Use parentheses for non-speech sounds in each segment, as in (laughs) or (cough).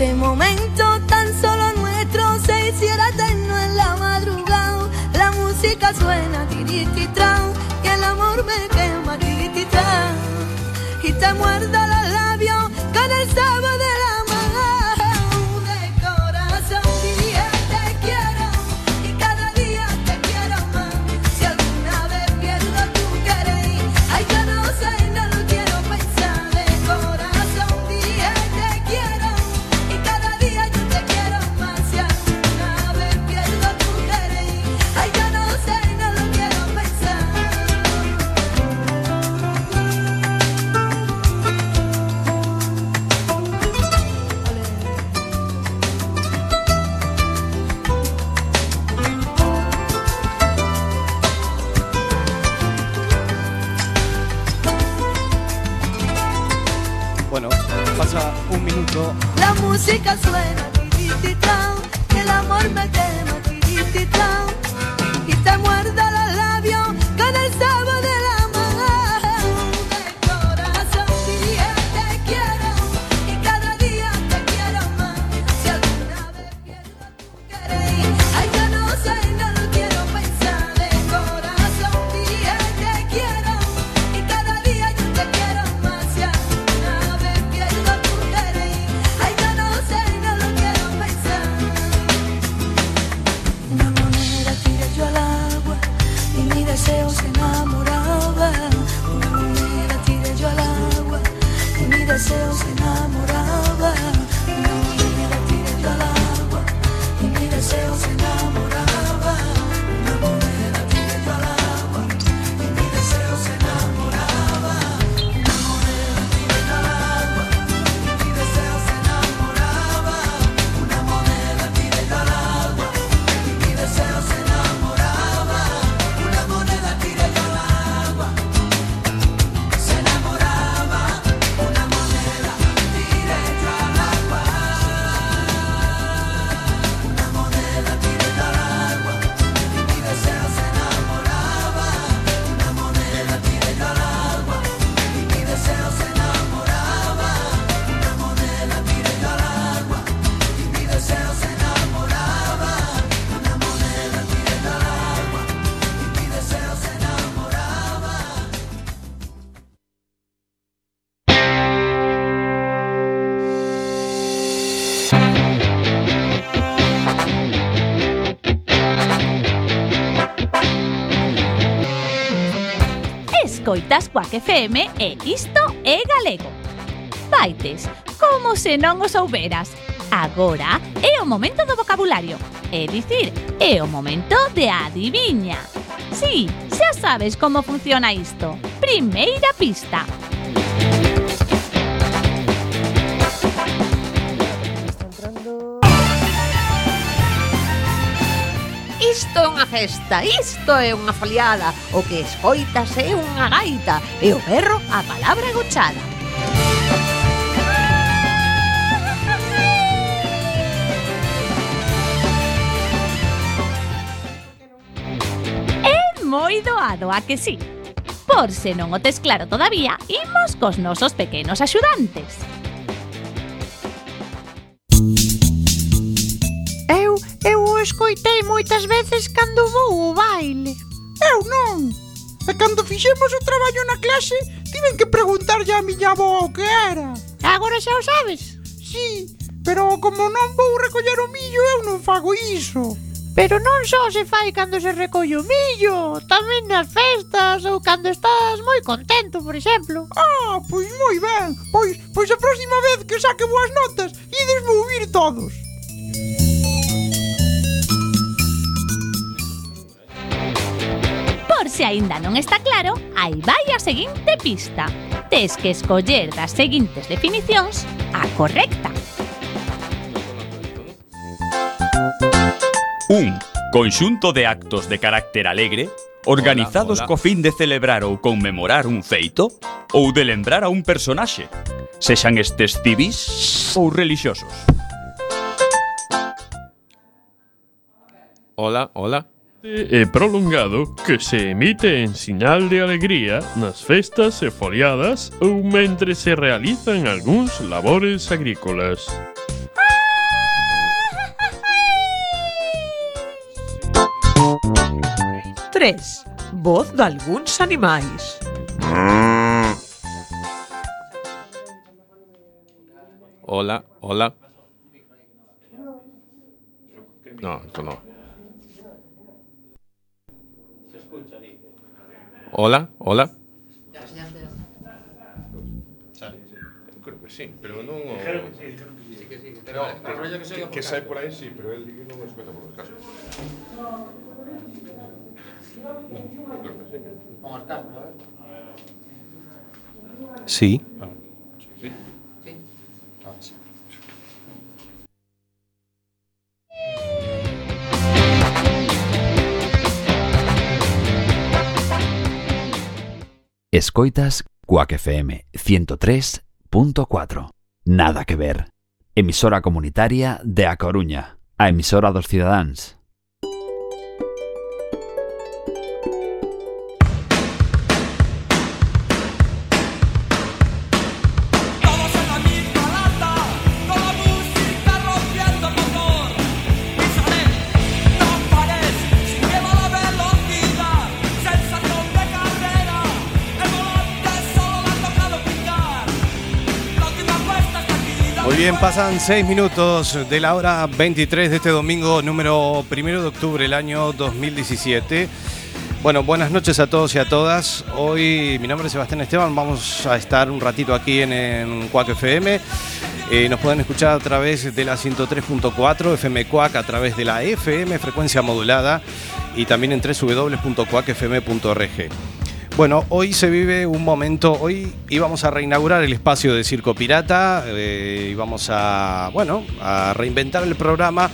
este momento tan solo nuestro se hiciera eterno en la madrugada. La música suena tirititran y el amor me quema tirititran y te muerda los das Quack FM e isto é galego. Vaites, como se non o souberas. Agora é o momento do vocabulario, é dicir, é o momento de adiviña. Sí, xa sabes como funciona isto. Primeira pista. Isto é unha festa, isto é unha foliada O que escoitas é unha gaita E o perro a palabra gochada É moi doado a que sí Por se non o tes claro todavía, imos cos nosos pequenos axudantes. escoitei moitas veces cando vou ao baile. Eu non. E cando fixemos o traballo na clase, tiven que preguntarlle a miña avó o que era. Agora xa o sabes? Sí, pero como non vou recoller o millo, eu non fago iso. Pero non só se fai cando se recolle o millo, tamén nas festas ou cando estás moi contento, por exemplo. Ah, pois moi ben. Pois, pois a próxima vez que saque boas notas, ides ouvir todos. por se aínda non está claro, aí vai a seguinte pista. Tes que escoller das seguintes definicións a correcta. 1. Conxunto de actos de carácter alegre organizados hola, hola. co fin de celebrar ou conmemorar un feito ou de lembrar a un personaxe, sexan estes civis ou relixiosos. Hola, hola. Eh, prolongado que se emite en sinal de alegría nas festas e foliadas ou mentre se realizan algúns labores agrícolas. Tres. Voz de algúns animais. Hola, hola. No, esto no. Hola, hola. Creo que sí, pero. No, que, que sai por aí sí, pero el di que non o escuta por os casos. Sí. Escoitas Cuac FM 103.4. Nada que ver. Emisora comunitaria de A Coruña, a emisora dos cidadáns. Pasan 6 minutos de la hora 23 de este domingo, número primero de octubre del año 2017. Bueno, buenas noches a todos y a todas. Hoy mi nombre es Sebastián Esteban, vamos a estar un ratito aquí en, en Cuac FM. Eh, nos pueden escuchar a través de la 103.4 FM Cuac, a través de la FM frecuencia modulada y también en www.cuacfm.org. Bueno, hoy se vive un momento, hoy íbamos a reinaugurar el espacio de Circo Pirata, eh, íbamos a, bueno, a reinventar el programa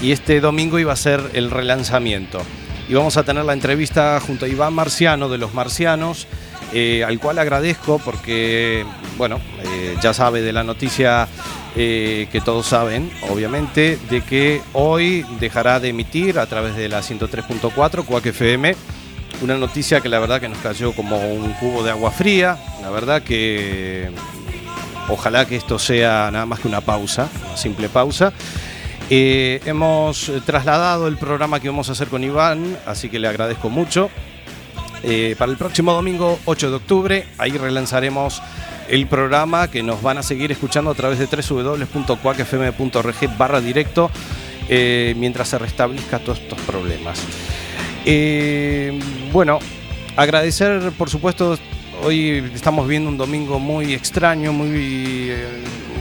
y este domingo iba a ser el relanzamiento. Y vamos a tener la entrevista junto a Iván Marciano de Los Marcianos, eh, al cual agradezco porque, bueno, eh, ya sabe de la noticia que todos saben, obviamente, de que hoy dejará de emitir a través de la 103.4 Cuac FM una noticia que la verdad que nos cayó como un cubo de agua fría. La verdad que ojalá que esto sea nada más que una pausa, una simple pausa. Eh, hemos trasladado el programa que vamos a hacer con Iván, así que le agradezco mucho. Eh, para el próximo domingo 8 de octubre, ahí relanzaremos el programa que nos van a seguir escuchando a través de www.cuacfm.org barra directo eh, mientras se restablezca todos estos problemas. Eh, bueno, agradecer por supuesto, hoy estamos viendo un domingo muy extraño, muy, eh,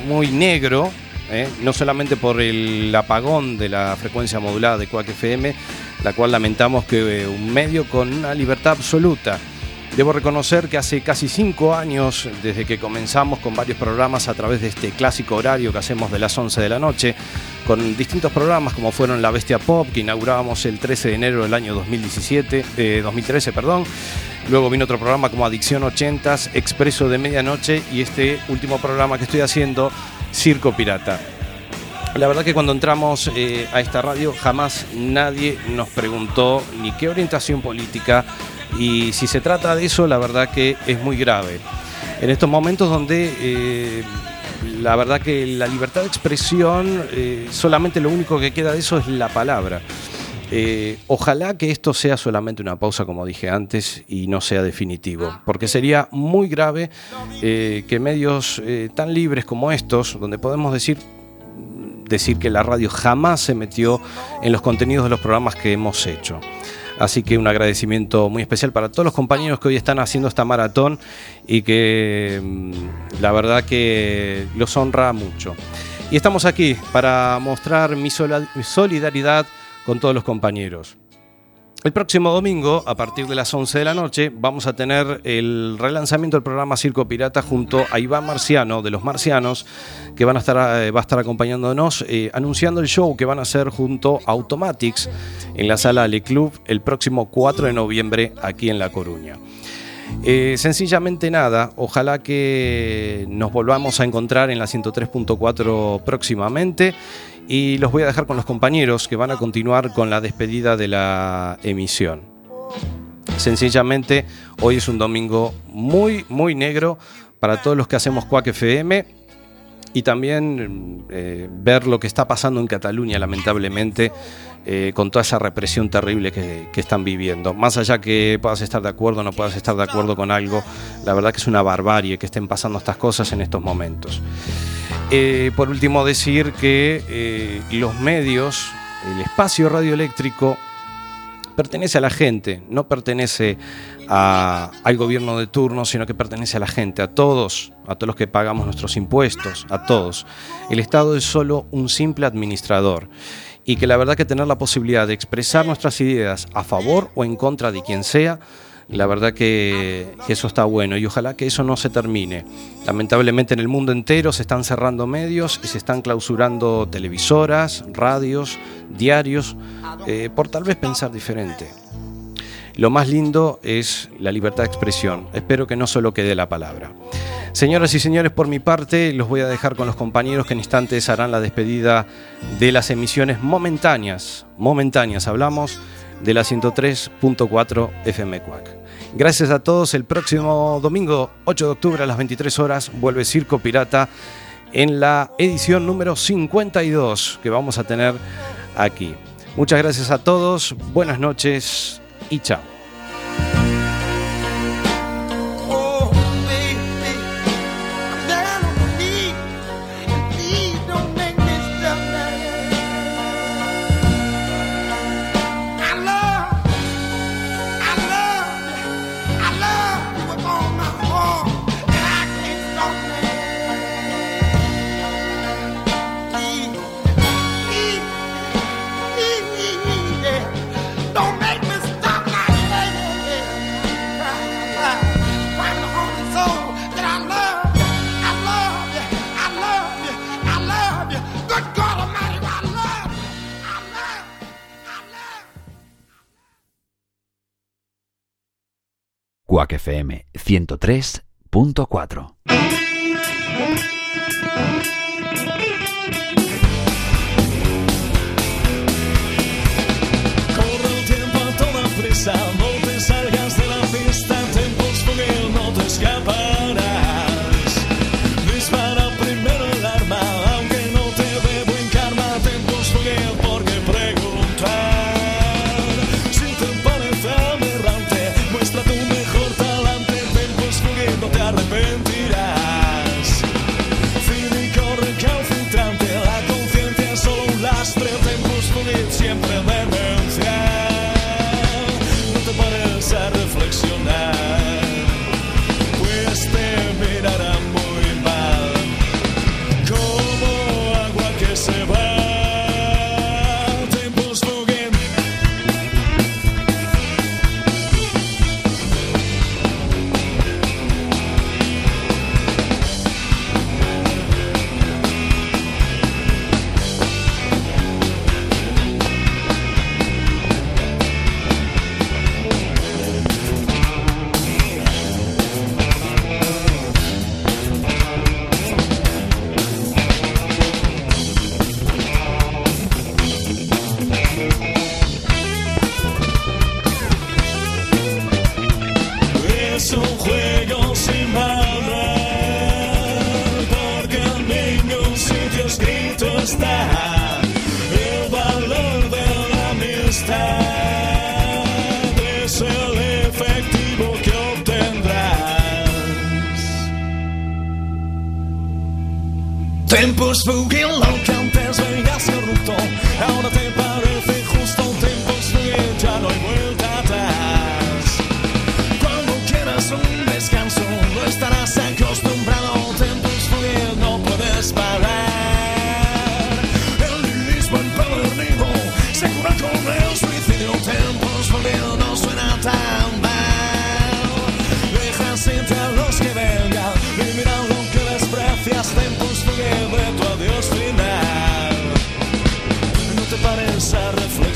muy negro, ¿eh? no solamente por el apagón de la frecuencia modulada de Quack FM, la cual lamentamos que un medio con una libertad absoluta. Debo reconocer que hace casi cinco años, desde que comenzamos con varios programas a través de este clásico horario que hacemos de las 11 de la noche, con distintos programas como fueron La Bestia Pop, que inaugurábamos el 13 de enero del año 2017, eh, 2013, perdón. Luego vino otro programa como Adicción 80s, Expreso de Medianoche y este último programa que estoy haciendo, Circo Pirata. La verdad que cuando entramos eh, a esta radio jamás nadie nos preguntó ni qué orientación política y si se trata de eso la verdad que es muy grave. En estos momentos donde eh, la verdad que la libertad de expresión eh, solamente lo único que queda de eso es la palabra. Eh, ojalá que esto sea solamente una pausa, como dije antes, y no sea definitivo, porque sería muy grave eh, que medios eh, tan libres como estos, donde podemos decir decir que la radio jamás se metió en los contenidos de los programas que hemos hecho. Así que un agradecimiento muy especial para todos los compañeros que hoy están haciendo esta maratón y que mm, la verdad que los honra mucho. Y estamos aquí para mostrar mi solidaridad con todos los compañeros. El próximo domingo, a partir de las 11 de la noche, vamos a tener el relanzamiento del programa Circo Pirata junto a Iván Marciano de Los Marcianos, que van a estar, eh, va a estar acompañándonos, eh, anunciando el show que van a hacer junto a Automatics en la sala Le Club el próximo 4 de noviembre aquí en La Coruña. Eh, sencillamente nada, ojalá que nos volvamos a encontrar en la 103.4 próximamente y los voy a dejar con los compañeros que van a continuar con la despedida de la emisión. Sencillamente, hoy es un domingo muy, muy negro para todos los que hacemos Quack FM y también eh, ver lo que está pasando en Cataluña, lamentablemente, eh, con toda esa represión terrible que, están viviendo. Más allá que puedas estar de acuerdo o no puedas estar de acuerdo con algo, la verdad que es una barbarie que estén pasando estas cosas en estos momentos. Eh, por último, decir que eh, los medios, el espacio radioeléctrico, pertenece a la gente, no pertenece al gobierno de turno, sino que pertenece a la gente, a todos, a todos los que pagamos nuestros impuestos, a todos. El Estado es solo un simple administrador y que la verdad que tener la posibilidad de expresar nuestras ideas a favor o en contra de quien sea, la verdad que, eso está bueno y ojalá que eso no se termine. Lamentablemente en el mundo entero se están cerrando medios y se están clausurando televisoras, radios, diarios, eh, por tal vez pensar diferente. Lo más lindo es la libertad de expresión. Espero que no solo quede la palabra. Señoras y señores, por mi parte, los voy a dejar con los compañeros que en instantes harán la despedida de las emisiones momentáneas. Momentáneas, hablamos de la 103.4 FM Cuac. Gracias a todos. El próximo domingo, 8 de octubre a las 23 horas, vuelve Circo Pirata en la edición número 52 que vamos a tener aquí. Muchas gracias a todos, buenas noches y chao. Quack FM 103.4. arrepentirás. Te pares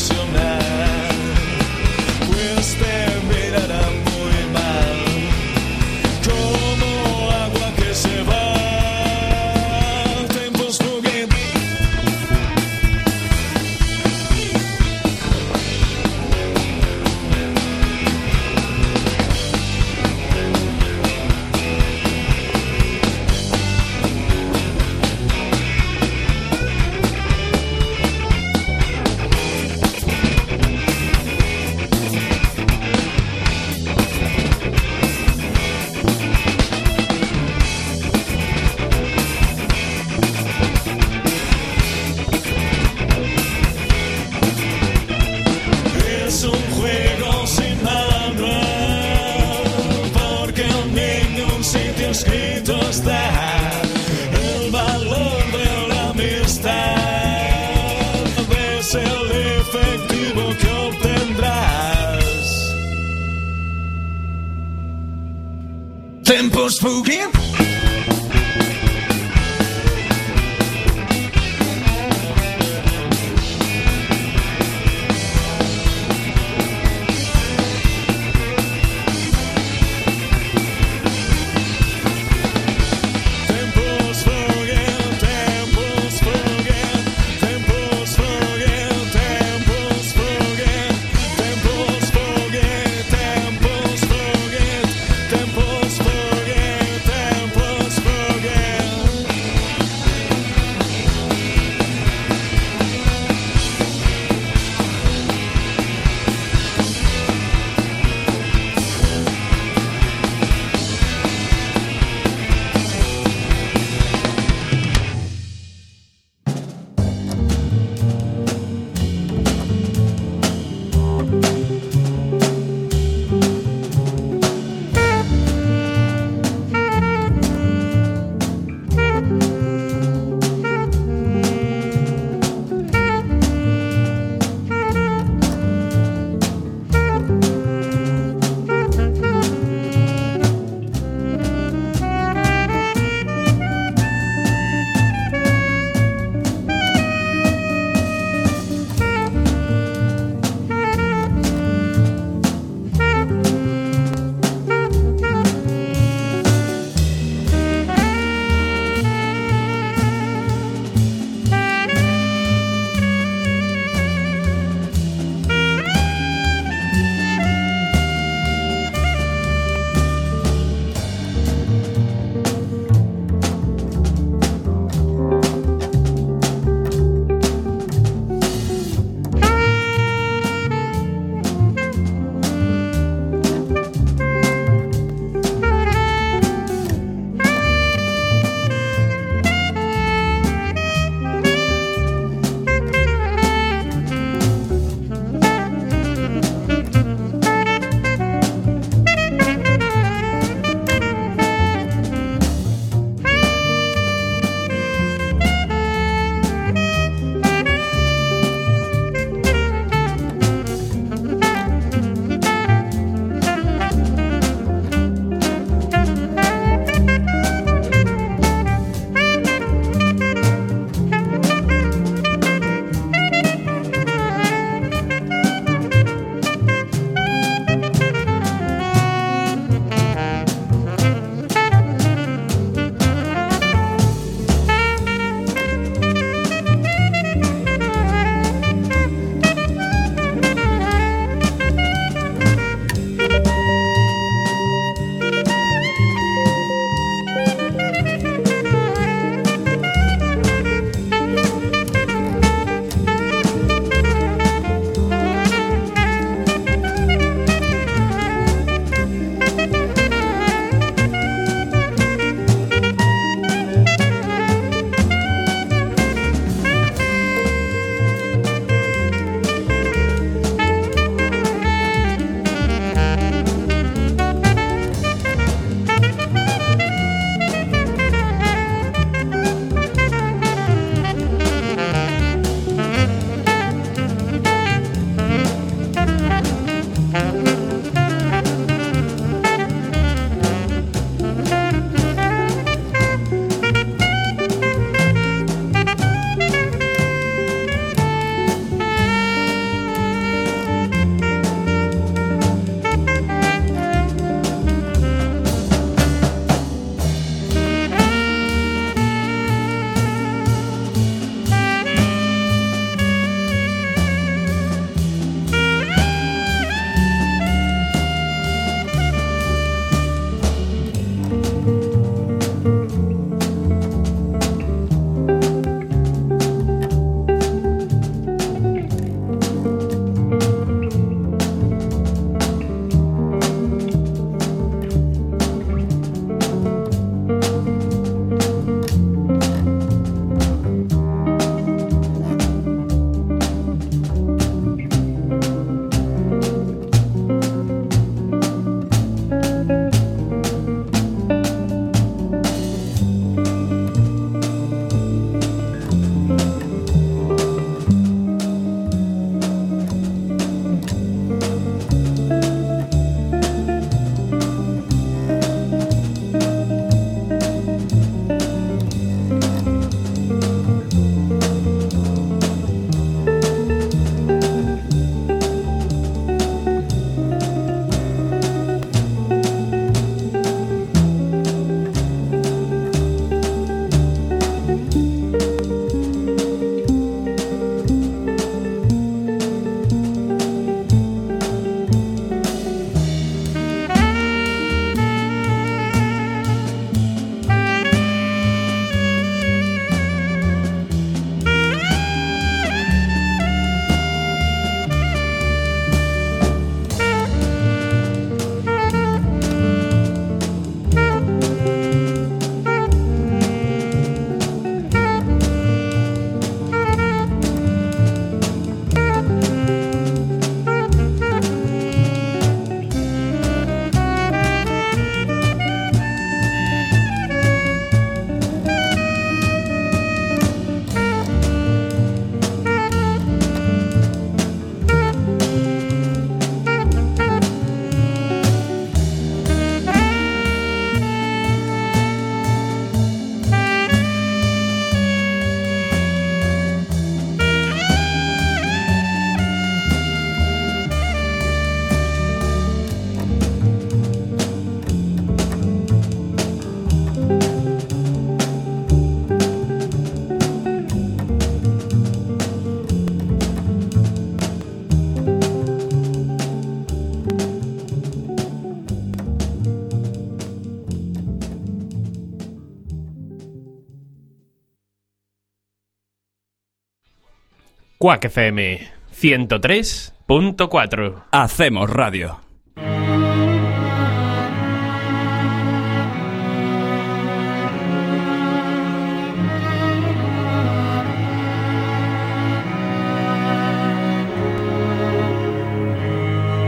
Quack FM 103.4. Hacemos radio.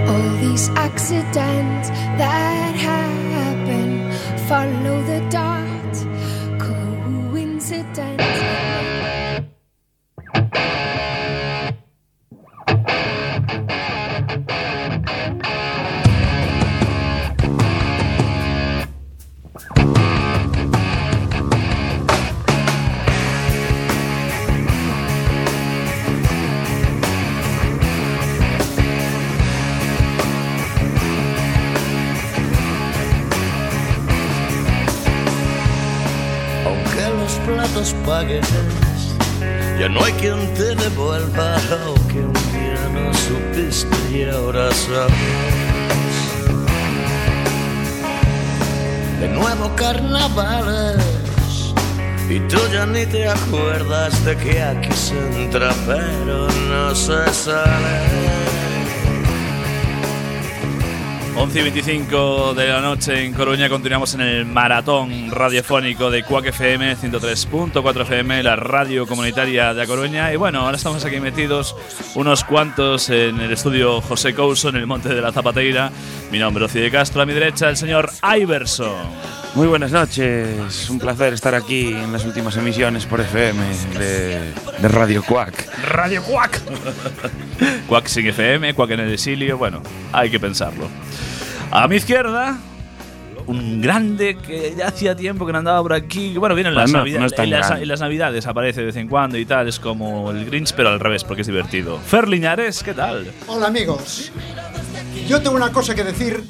All these accidents that happen follow the dot. Ya no hay quien te devuelva lo que un día no supiste y ahora sabes. De nuevo carnavales, y tú ya ni te acuerdas de que aquí se entra pero no se sale. 11 y 25 de la noche en Coruña continuamos en el maratón radiofónico de Cuac FM 103.4 FM, la radio comunitaria de A Coruña. Y bueno, ahora estamos aquí metidos unos cuantos en el estudio José Couso, en el Monte de la Zapateira. Mi nombre es de Castro, a mi derecha el señor Iverson. Muy buenas noches, un placer estar aquí en las últimas emisiones por FM de, de Radio Quack. Radio Cuac. (laughs) Cuac sin FM, Cuac en el exilio, bueno, hay que pensarlo. A mi izquierda, un grande que ya hacía tiempo que no andaba por aquí. Bueno, viene en las, Bueno, no navidades, es tan en, las, en las navidades, aparece de vez en cuando y tal. Es como el Grinch, pero al revés, porque es divertido. Fer Liñares, ¿qué tal? Hola amigos. Yo tengo una cosa que decir.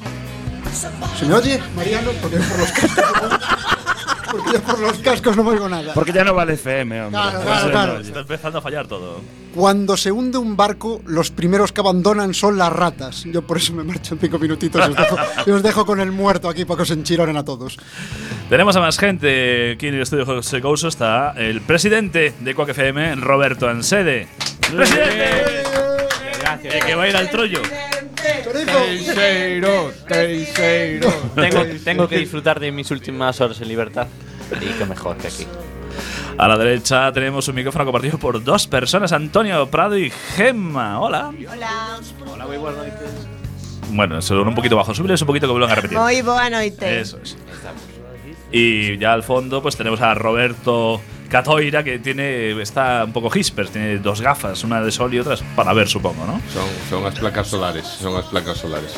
¿Se me oye, Mariano? Porque por los cascos. Porque yo por los cascos no oigo nada. Porque ya no vale FM, hombre. Claro, claro, claro. Está empezando a fallar todo. Cuando se hunde un barco, los primeros que abandonan son las ratas. Yo por eso me marcho en cinco minutitos y os dejo, y os dejo con el muerto aquí para que os enchironen a todos. Tenemos a más gente. Aquí en el estudio José Couso está el presidente de Cuac FM, Roberto Ansede. ¡Presidente! Gracias. El que va a ir al trollo. Teixeiro, Teixeiro. Tengo, tengo que disfrutar de mis últimas horas en libertad. Y qué mejor que aquí. A la derecha tenemos un micrófono compartido por dos personas, Antonio Prado y Gemma. Hola. Hola. Hola, muy buenas noches. Bueno, solo un poquito bajo. Súbele un poquito que vuelvan a repetir. Moi boa noite. Eso es. Y ya al fondo pues tenemos a Roberto Catoira que tiene está un poco hisper, tiene dos gafas, una de sol y otras para ver, supongo, ¿no? Son, son as placas solares, son as placas solares.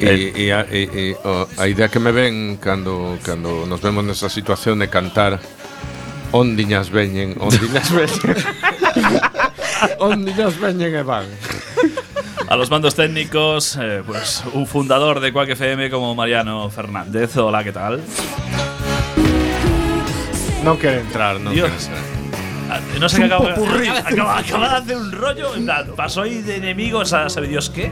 Eh. E, e, a, e, idea que me ven cando, cando nos vemos nesa situación de cantar Ondiñas veñen, ondiñas (laughs) veñen Ondiñas veñen e van A los mandos técnicos, eh, pues un fundador de Quack FM como Mariano Fernández. Hola, ¿qué tal? Non quere entrar, Dios. quere entrar Ah, No sé qué popurrí. acaba, acaba de hacer un rollo. Pasó ahí de enemigos a sabe Dios qué.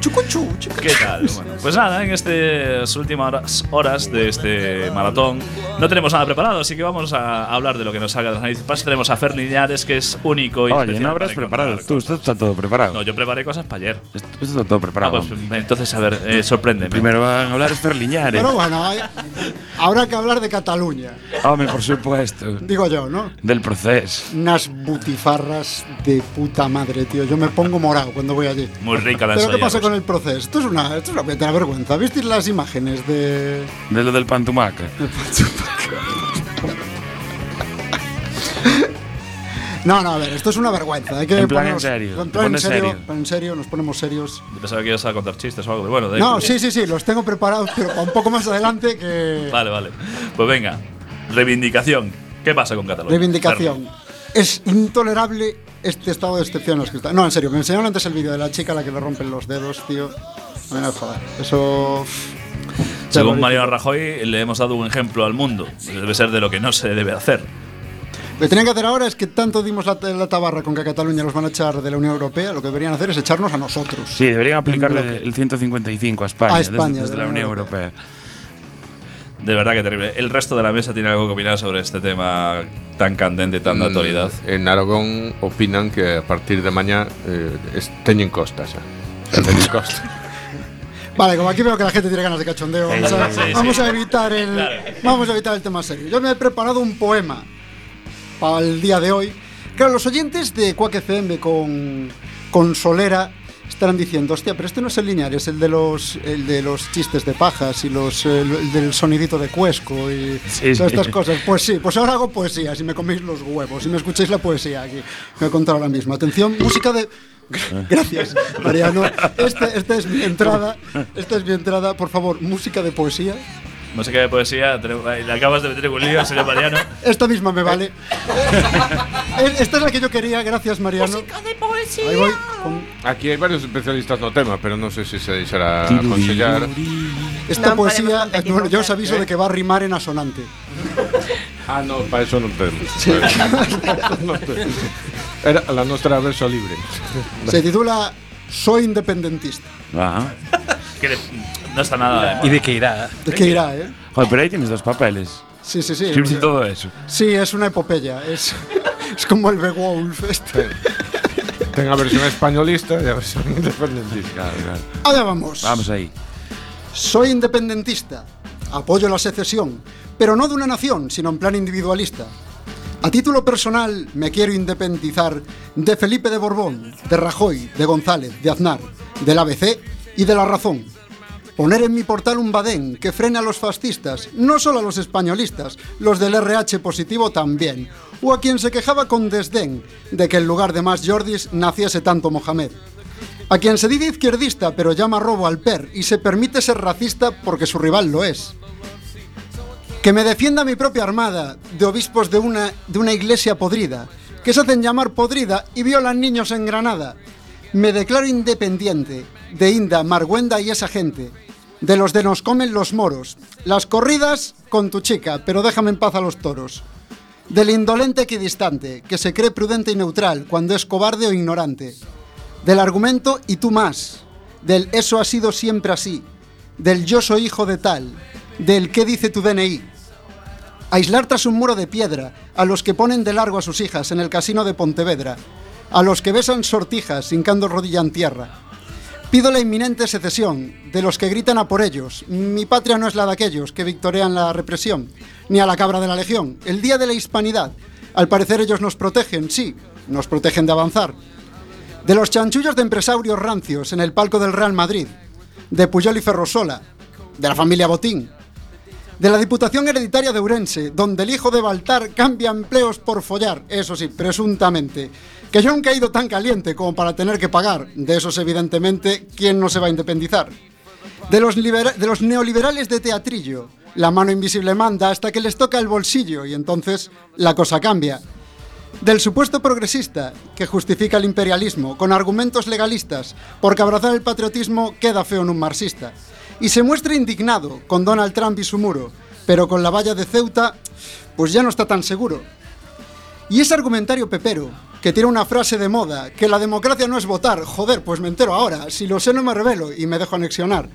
¿Qué tal? Bueno, pues nada, en estas últimas horas, horas de este maratón no tenemos nada preparado, así que vamos a hablar de lo que nos salga de las narices. Pasa, tenemos a Fer Liñares, que es único y Oye, no habrás para preparado. Tú, esto está todo preparado. No, yo preparé cosas para ayer. Esto, esto está todo preparado. Ah, pues, entonces, a ver, eh, sorpréndeme. Primero van a hablar Esther Liñares. Pero bueno, hay- habrá que hablar de Cataluña. Hombre, por supuesto. Digo yo, ¿no? Del proceso. Unas butifarras de puta madre, tío. Yo me pongo morado cuando voy allí. Muy rica la Pero ¿qué pasa con el proceso? Esto es una, esto es una auténtica vergüenza. ¿Visteis las imágenes de, De lo del pantumaca. (laughs) No, no, a ver, esto es una vergüenza. Hay que En plan en ponernos- serio, En plan en serio, serio. en serio, nos ponemos serios. Yo Pensaba que ibas a contar chistes o algo. Bueno, de No, sí, sí, sí, los tengo preparados, pero un poco más adelante que. Vale, vale. Pues venga, reivindicación. ¿Qué pasa con Cataluña? Reivindicación. Es intolerable este estado de excepción en los que está. No, en serio, me enseñaron antes el vídeo de la chica a la que le rompen los dedos, tío. No me joder. Eso. Según. Mariano Rajoy, le hemos dado un ejemplo al mundo. Debe ser de lo que no se debe hacer. Lo que tienen que hacer ahora es que tanto dimos la, la tabarra con que a Cataluña los van a echar de la Unión Europea, lo que deberían hacer es echarnos a nosotros. Sí, deberían aplicarle el 155 a España, A desde- España, desde, de la la Unión Unión Europea. De verdad que terrible. El resto de la mesa tiene algo que opinar sobre este tema tan candente y tan de Mm, actualidad. En Aragón opinan que a partir de mañá eh, es, teñen costa xa. Xa teñen costa. (laughs) Vale, como aquí veo que la gente tiene ganas de cachondeo, Sí, vamos, a, sí, sí. vamos a evitar el, Claro. vamos a evitar el tema serio. Yo me he preparado un poema para el día de hoy. Claro, los oyentes de Quack FM con, con Solera estarán diciendo, hostia, pero este no es el lineal, es el de los, el de los chistes de pajas y los, el del sonidito de cuesco y Sí, todas sí. estas cosas. Pues sí, pues ahora hago poesía, si me coméis los huevos, si me escucháis la poesía aquí. Voy a contar ahora mismo. Atención, música de... Gracias, Mariano. (laughs) Este- esta es mi entrada. Esta es mi entrada. Por favor, música de poesía. Música de poesía, tenemos- le acabas de meter en un lío, señor Mariano. Esta misma me vale. (laughs) Eh, Esta es la que yo quería. Gracias, Mariano. de poesía. Ahí voy. con- Aquí hai varios especialistas no tema, pero non sei se se deixará aconsellar. Esta poesía, competir bueno, yo os aviso ¿eh? de que va a rimar en asonante. Ah, no, para eso. No temos. Era la nuestra verso libre. Se titula Soy independentista. Ah. Que no está nada. ¿Y de qué irá? ¿De qué irá, eh? Joder, pero ahí tienes dos papeles. Sí, sí, sí. Escribes y todo eso. Sí, es una epopeya. Es, (laughs) es como el Beowulf. Este. Ten a versión españolista e a versión independentista. Allá vamos. Vamos ahí. Soy independentista. Apoyo la secesión, pero no de una nación, sino en plan individualista. A título personal, me quiero independizar de Felipe de Borbón, de Rajoy, de González, de Aznar, del ABC y de La Razón. Poner en mi portal un badén que frene a los fascistas, no solo a los españolistas, los del RH positivo también, o a quien se quejaba con desdén de que en lugar de más Jordis naciese tanto Mohamed. A quien se dice izquierdista pero llama robo al PER y se permite ser racista porque su rival lo es. Que me defienda mi propia armada de obispos de una, de una iglesia podrida, que se hacen llamar podrida y violan niños en Granada. Me declaro independiente de Inda, Marguenda y esa gente, de los de nos comen los moros, las corridas con tu chica, pero déjame en paz a los toros. Del indolente equidistante, que se cree prudente y neutral cuando es cobarde o ignorante. Del argumento y tú más. Del eso ha sido siempre así. Del yo soy hijo de tal. Del qué dice tu DNI. Aislar tras un muro de piedra a los que ponen de largo a sus hijas en el casino de Pontevedra. A los que besan sortijas hincando rodilla en tierra. Pido la inminente secesión de los que gritan a por ellos. Mi patria no es la de aquellos que victorean la represión, ni a la cabra de la legión. El día de la hispanidad. Al parecer ellos nos protegen, sí, nos protegen de avanzar. De los chanchullos de empresarios rancios en el palco del Real Madrid. De Puyol y Ferrosola. De la familia Botín. De la Diputación Hereditaria de Urense, donde el hijo de Baltar cambia empleos por follar, eso sí, presuntamente. Que yo nunca he ido tan caliente como para tener que pagar. De esos, evidentemente, ¿quién no se va a independizar? De los, de los neoliberales de teatrillo, la mano invisible manda hasta que les toca el bolsillo y entonces la cosa cambia. Del supuesto progresista que justifica el imperialismo con argumentos legalistas porque abrazar el patriotismo queda feo en un marxista. Y se muestra indignado con Donald Trump y su muro, pero con la valla de Ceuta, pues ya no está tan seguro. Y ese argumentario pepero, que tiene una frase de moda, que la democracia no es votar, joder, pues me entero ahora, si lo sé no me revelo y me dejo anexionar.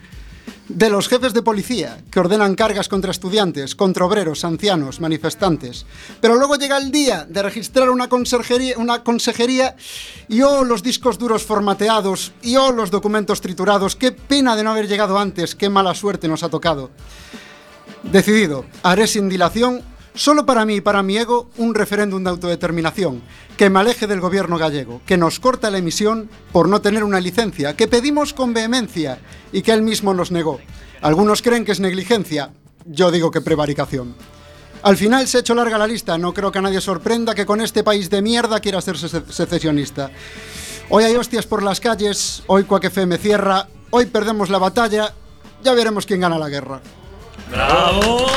De los jefes de policía, que ordenan cargas contra estudiantes, contra obreros, ancianos, manifestantes. Pero luego llega el día de registrar una conserjería, una consejería y oh, los discos duros formateados, y oh, los documentos triturados. Qué pena de no haber llegado antes, qué mala suerte nos ha tocado. Decidido, haré sin dilación, solo para mí y para mi ego, un referéndum de autodeterminación, que me aleje del gobierno gallego, que nos corta la emisión por no tener una licencia, que pedimos con vehemencia y que él mismo nos negó. Algunos creen que es negligencia, yo digo que prevaricación. Al final se ha hecho larga la lista, no creo que a nadie sorprenda que con este país de mierda quiera ser sece- secesionista. Hoy hay hostias por las calles, hoy Quack FM cierra, hoy perdemos la batalla, ya veremos quién gana la guerra. ¡Bravo!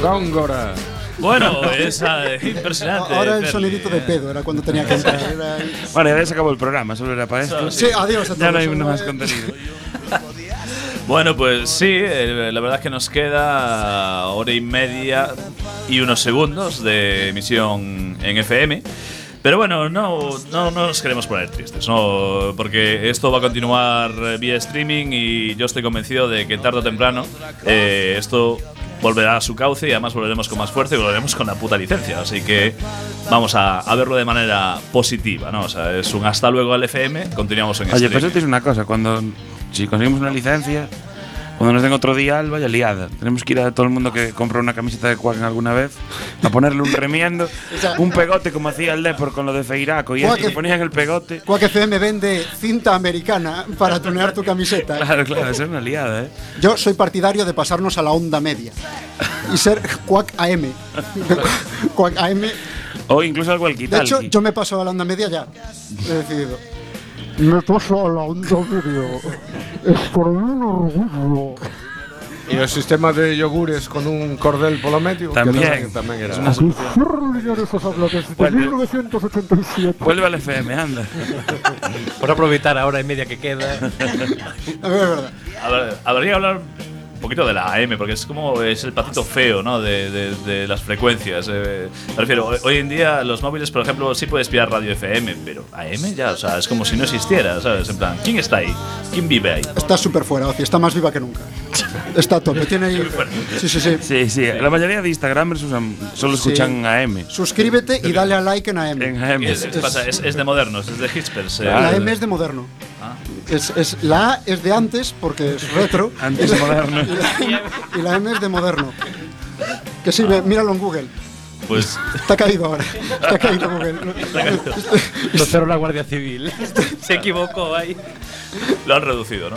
Góngora. Bueno, es impresionante. Ahora el sonidito de pedo era cuando tenía que entrar. el- Vale, ya se acabó el programa, solo era para esto. Sí, adiós a Ya no todos. hay más contenido. Bueno, pues sí, la verdad es que nos queda hora y media y unos segundos de emisión en FM. Pero bueno, no, no, no nos queremos poner tristes, no, porque esto va a continuar vía streaming y yo estoy convencido de que tarde o temprano eh, esto volverá a su cauce y además volveremos con más fuerza y volveremos con la puta licencia. Así que vamos a, a verlo de manera positiva, ¿no? O sea, es un hasta luego al FM, continuamos en Oye, pues esto es una cosa, cuando si conseguimos una licencia, cuando nos den otro día, vaya liada. Tenemos que ir a todo el mundo que compró una camiseta de Quack alguna vez a ponerle un remiendo, (laughs) un pegote como hacía el Depor con lo de Feiraco y Quack eso, que es- ponían el pegote. Quack FM vende cinta americana para tunear tu camiseta. Claro, claro, eso es una liada, ¿eh? Yo soy partidario de pasarnos a la onda media y ser Quack AM. (laughs) Quack AM. O incluso algo al De hecho, yo me paso a la onda media ya. He decidido. Me paso a la onda media. Es por mí un orgullo. E o sistema de yogures con un cordel polo medio que También. tamén era Es una solución. esas hablas desde Vuelve. 1987. Vuelve al FM, anda. Por aproveitar a hora y media que queda. A ver, es verdad. A ver, habría que hablar un poquito de la AM, porque es como es el patito feo, ¿no? De, de- de las frecuencias. eh. me refiero, hoy, en día los móviles, por ejemplo, sí puedes pillar radio FM, pero AM ya, o sea, es como si no existiera, ¿sabes? En plan, ¿quién está ahí? ¿Quién vive ahí? Está súper fuera, Oci, está más viva que nunca. Está a tope, tiene ahí. (laughs) Sí, sí, sí. Sí, sí, la mayoría de Instagramers usan, solo Sí. escuchan AM. Suscríbete y dale a like en AM. En AM. Es, es- es- es de modernos, es de hipsters. eh. La M es de moderno. Ah. Es, es- la A es de antes porque es (laughs) retro. Antes y la- moderno. Y la, M, y la M es de moderno. Que sí, ve- míralo en Google. Pues Está caído ahora. Está caído Google. (laughs) Lo cerró la Guardia Civil. (laughs) Se equivocó ahí. lo han reducido, ¿no?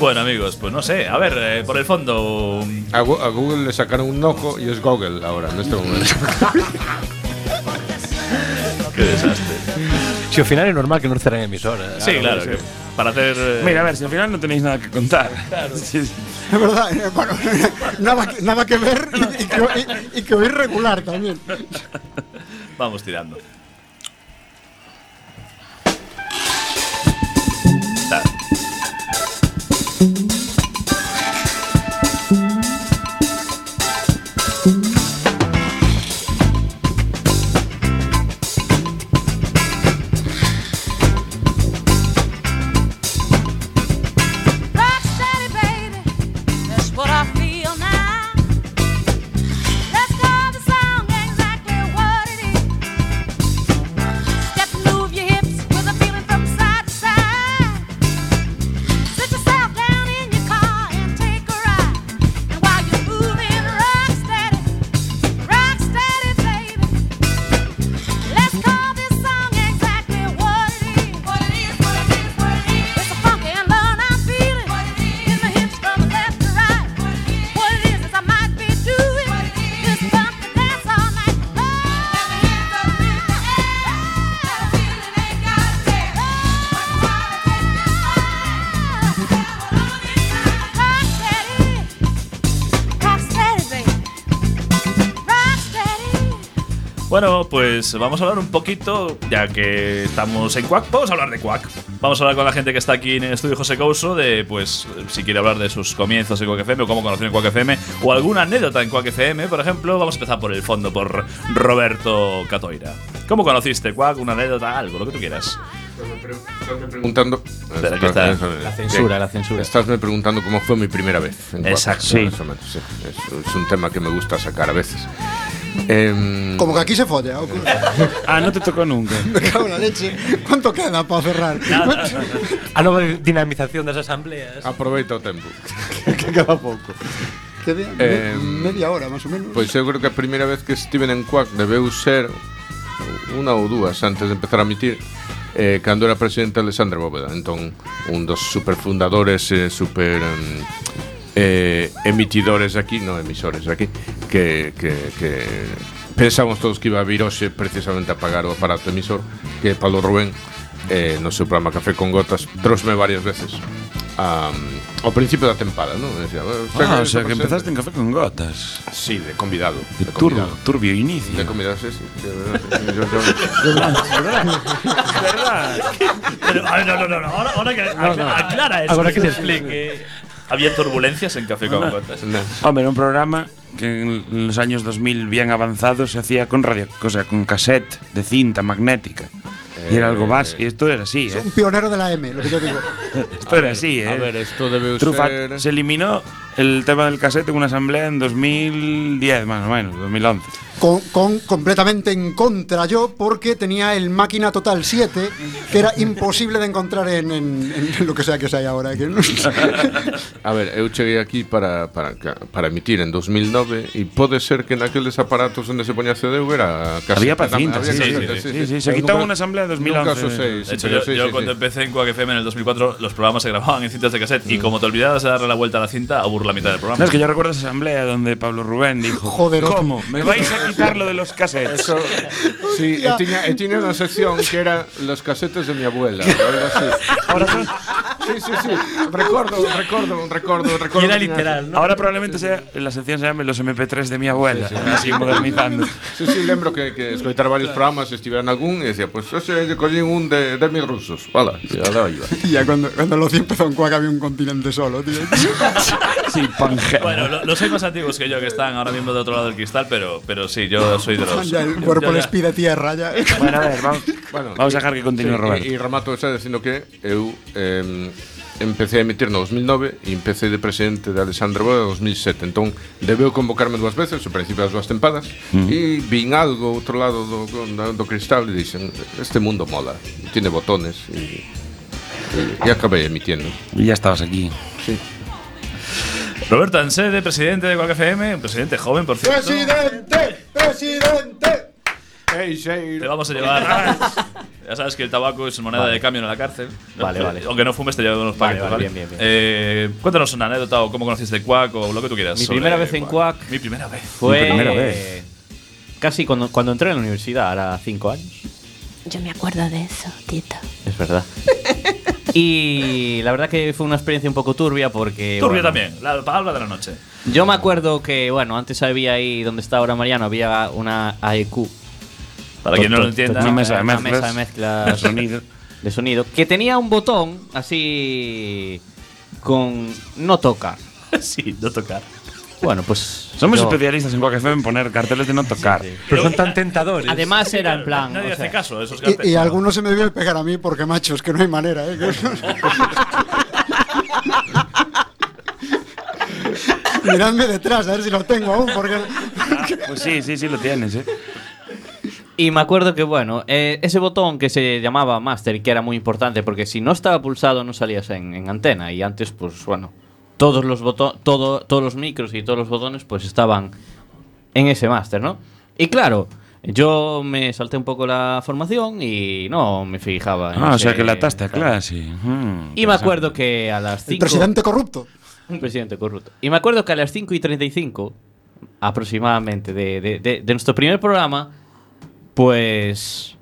bueno, amigos, pues no sé. A ver, eh, por el fondo. A Google le sacaron un ojo y es Google ahora, en este momento. Qué desastre. Si al final es normal que no cerren emisoras. Sí, claro, que para hacer. eh, Mira, a ver, si al final no tenéis nada que contar. (laughs) Sí, sí. Es verdad, eh, bueno, (laughs) nada, que- nada que ver y, y que, y- y que oír regular también. Vamos tirando. Ta- what I Bueno, pues vamos a hablar un poquito, ya que estamos en Quack, vamos a hablar de Quack. Vamos a hablar con la gente que está aquí en el estudio José Couso de, pues, si quiere hablar de sus comienzos en Quack FM o cómo conocer en Quack FM o alguna anécdota en Quack FM, por ejemplo. Vamos a empezar por el fondo, por Roberto Catoira. ¿Cómo conociste Quack? Una anécdota, algo, lo que tú quieras. preguntando. Espera, que está- La censura, la censura. Estásme preguntando cómo fue mi primera vez. en Exacto. menos, sí. Es, es un tema que me gusta sacar a veces. Eh, Como que aquí se folla. O... (laughs) ah, no te tocó nunca. (laughs) Me cago na leche. ¿Cuánto queda para cerrar? Nada, (laughs) ah, a nova dinamización das asambleas. Aproveita o tempo. que queda pouco. Queda de, eh, media hora, más ou menos. Pois eu creo que a primeira vez que estiven en Cuac debeu ser unha ou dúas antes de empezar a emitir eh, cando era presidente Alexandre Bóveda entón un dos superfundadores eh, super eh, eh, emitidores aquí no emisores aquí que, que, que pensábamos todos que iba a vir hoxe precisamente a pagar o aparato emisor que Pablo Rubén eh, no seu programa Café con Gotas trousme varias veces a, ao principio da tempada, non? Decía, "Bueno, Ah, o sea, que presente". empezaste en Café con Gotas. Sí, de convidado. De de turbio, convidado. turbio inicio. De convidado, sí, sí. de verdad, sí, yo- yo- (laughs) ¿Verdad? (laughs) Pero, a ver, no, no, no, no, Ahora, ahora que No, no. aclara eso. Ahora que se explique. Había turbulencias en Café con Gotas. Hombre, era un programa que en los años 2000 bien avanzados se hacía con radio, o sea, con cassette de cinta magnética. y era algo más. Y esto era así, ¿eh? Un pionero de la M, lo que yo digo. Esto era así, ¿eh? a ver, esto debe Trufa- ser- Se eliminó el tema del cassette en una asamblea en 2010, más o menos, 2011. Con, con- completamente en contra yo, porque tenía el máquina total 7, que era imposible de encontrar en, en- en lo que sea que sea ahora. que (laughs) no- A ver, eu cheguei aquí para, para, para emitir en 2009 e pode ser que naqueles aparatos onde se poña CD era casi Había pa' cinta, sí, sí, casete, sí, sí, sí, se quitó en una asamblea en 2011. Nunca os sei, De hecho, yo, sí, yo sí, cuando sí. empecé en Quack FM en el 2004, los programas se grababan en cintas de cassette. Y como te olvidabas de darle la vuelta a la cinta, aburro la mitad del programa. No, es que yo recuerdo esa asamblea donde Pablo Rubén dijo: Joder, ¿Cómo? ¿Me vais a quitar lo de los cassettes? Eso, sí, e tiña, e tiña unha sección que era los casetes de mi abuela. así. Ahora son- Sí, sí, sí. Recuerdo, recuerdo, recuerdo, recuerdo. que tiña- Ahora probablemente sea, la sección se llame Los MP3 de mi abuela, así modernizando. Sí, sí, lembro que, que escoitar varios programas estiveran algún e decía, pues ese lle collín un de, de mis rusos. Hola, y iba. (laughs) Ya cuando, cuando lo empezó en Cuac había un continente solo, tío. Sí, Pangea. Bueno, lo- los hay más antiguos que yo que están ahora mismo de otro lado del cristal, pero, pero sí, sí, yo soy de los. (laughs) ya el cuerpo les pide tierra. Ya. Bueno, a ver, vamos, (laughs) bueno, vamos a dejar que continúe sí, Roberto. E, e remato xa dicindo que eu eh, empecé a emitir no 2009 e empecé de presidente de Alexandre Boda en 2007 entón debeu convocarme dúas veces ao principio das dúas tempadas mm. e vin algo outro lado do, do, do cristal e dixen este mundo mola tiene botones e, e, e acabei emitiendo Y ya estabas aquí sí Roberto Ansede, presidente de Quack FM, un presidente joven, por cierto. ¡Presidente! ¡Presidente! Te vamos a llevar. ya sabes que el tabaco es moneda Vale. de cambio en la cárcel. Vale, vale. Aunque no fumes, te llevo unos paquetes. vale, ¿vale? bien, bien, bien. Eh, cuéntanos una anécdota o cómo conociste Quack o lo que tú quieras. Mi primera vez en Quack Mi primera vez. fue. Mi primera vez. Casi cuando, cuando entré en la universidad, ahora cinco años. Yo me acuerdo de eso, Tito. Es verdad. (laughs) (laughs) y la verdad que fue una experiencia un poco turbia porque. Turbia bueno, también, la palabra de la noche. Yo me acuerdo que, bueno, antes había ahí donde está ahora Mariano, había una AEQ. Para quien no lo entienda, Una mesa de una mezclas. mesa de mezclas de sonido. (laughs) de sonido que tenía un botón así con no tocar. (laughs) sí, no tocar. Bueno, pues Somos yo- especialistas en Quack en poner carteles de no tocar. Pero son tan tentadores. Además era en plan, Nadie o hace caso a esos Y, carteles. y algunos se me debió pegar a mí porque, macho, es que no hay manera, ¿eh? (laughs) Miradme detrás, a ver si lo tengo aún, porque... Pues sí, sí, sí lo tienes, ¿eh? Y me acuerdo que, bueno, eh, ese botón que se llamaba Master, que era muy importante, porque si no estaba pulsado no salías en, en antena. Y antes, pues bueno, todos los botones, todo, todos los micros y todos los botones, pues estaban en ese Master, ¿no? Y claro, yo me salté un poco la formación y no me fijaba. en Ah, o ese- sea que la ataste a clase. Mm, Y me acuerdo que a las 5. El presidente corrupto. Un presidente corrupto. Y me acuerdo que a las 5 y 35, aproximadamente, de, de, de- de nuestro primer programa, pues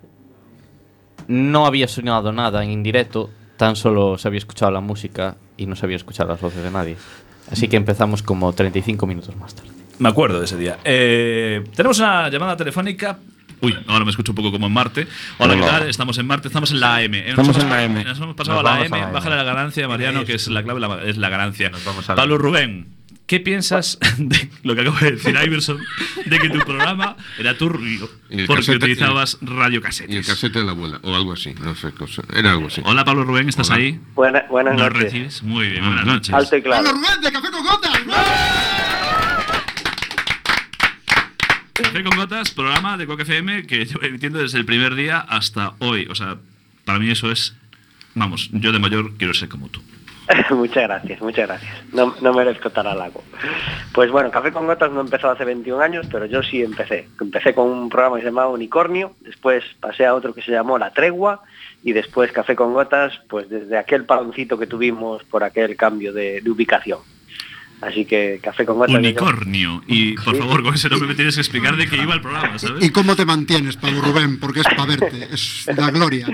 no había sonado nada en indirecto, tan solo se había escuchado la música y no se había escuchado las voces de nadie. Así que empezamos como 35 minutos más tarde. Me acuerdo de ese día. Eh, tenemos una llamada telefónica. Uy, ahora me escucho un poco como en Marte. Hola, ¿qué tal? Estamos en Marte, estamos en la AM. Eh, Estamos nos en hemos- la AM. Nos hemos pasado Nos a la vamos a AM. la AM. Bájale la ganancia, Mariano, que es la clave, la- es la ganancia. vamos a la Pablo Rubén, ¿qué piensas (laughs) de lo que acabo de decir Iverson? De que tu programa era turbio porque casete- utilizabas Y el radiocasetes. casete de la abuela, o algo así, no sé, cosa. era algo así. Hola, Pablo Rubén, ¿estás Hola. ahí? Buena- buenas ¿Nos noches. recibes? Muy bien, buenas noches. Alto y claro. ¡Pablo Rubén de Café con Gotas! Café con Gotas, programa de Coque FM que llevo emitiendo desde el primer día hasta hoy. O sea, para mí eso es. Vamos, yo de mayor quiero ser como tú. (laughs) muchas gracias, muchas gracias. No, no merezco tal halago. Pues bueno, Café con Gotas no empezó hace 21 años, pero yo sí empecé. Empecé con un programa que se llamaba Unicornio, después pasé a otro que se llamó La Tregua y después Café con Gotas, pues desde aquel paroncito que tuvimos por aquel cambio de, de ubicación. Así que Café con Gotas... Unicornio. Y por Sí. favor, con ese nombre me tienes que explicar de qué iba el programa, ¿sabes? ¿Y cómo te mantienes, Pablo Rubén? Porque es para verte, es la gloria.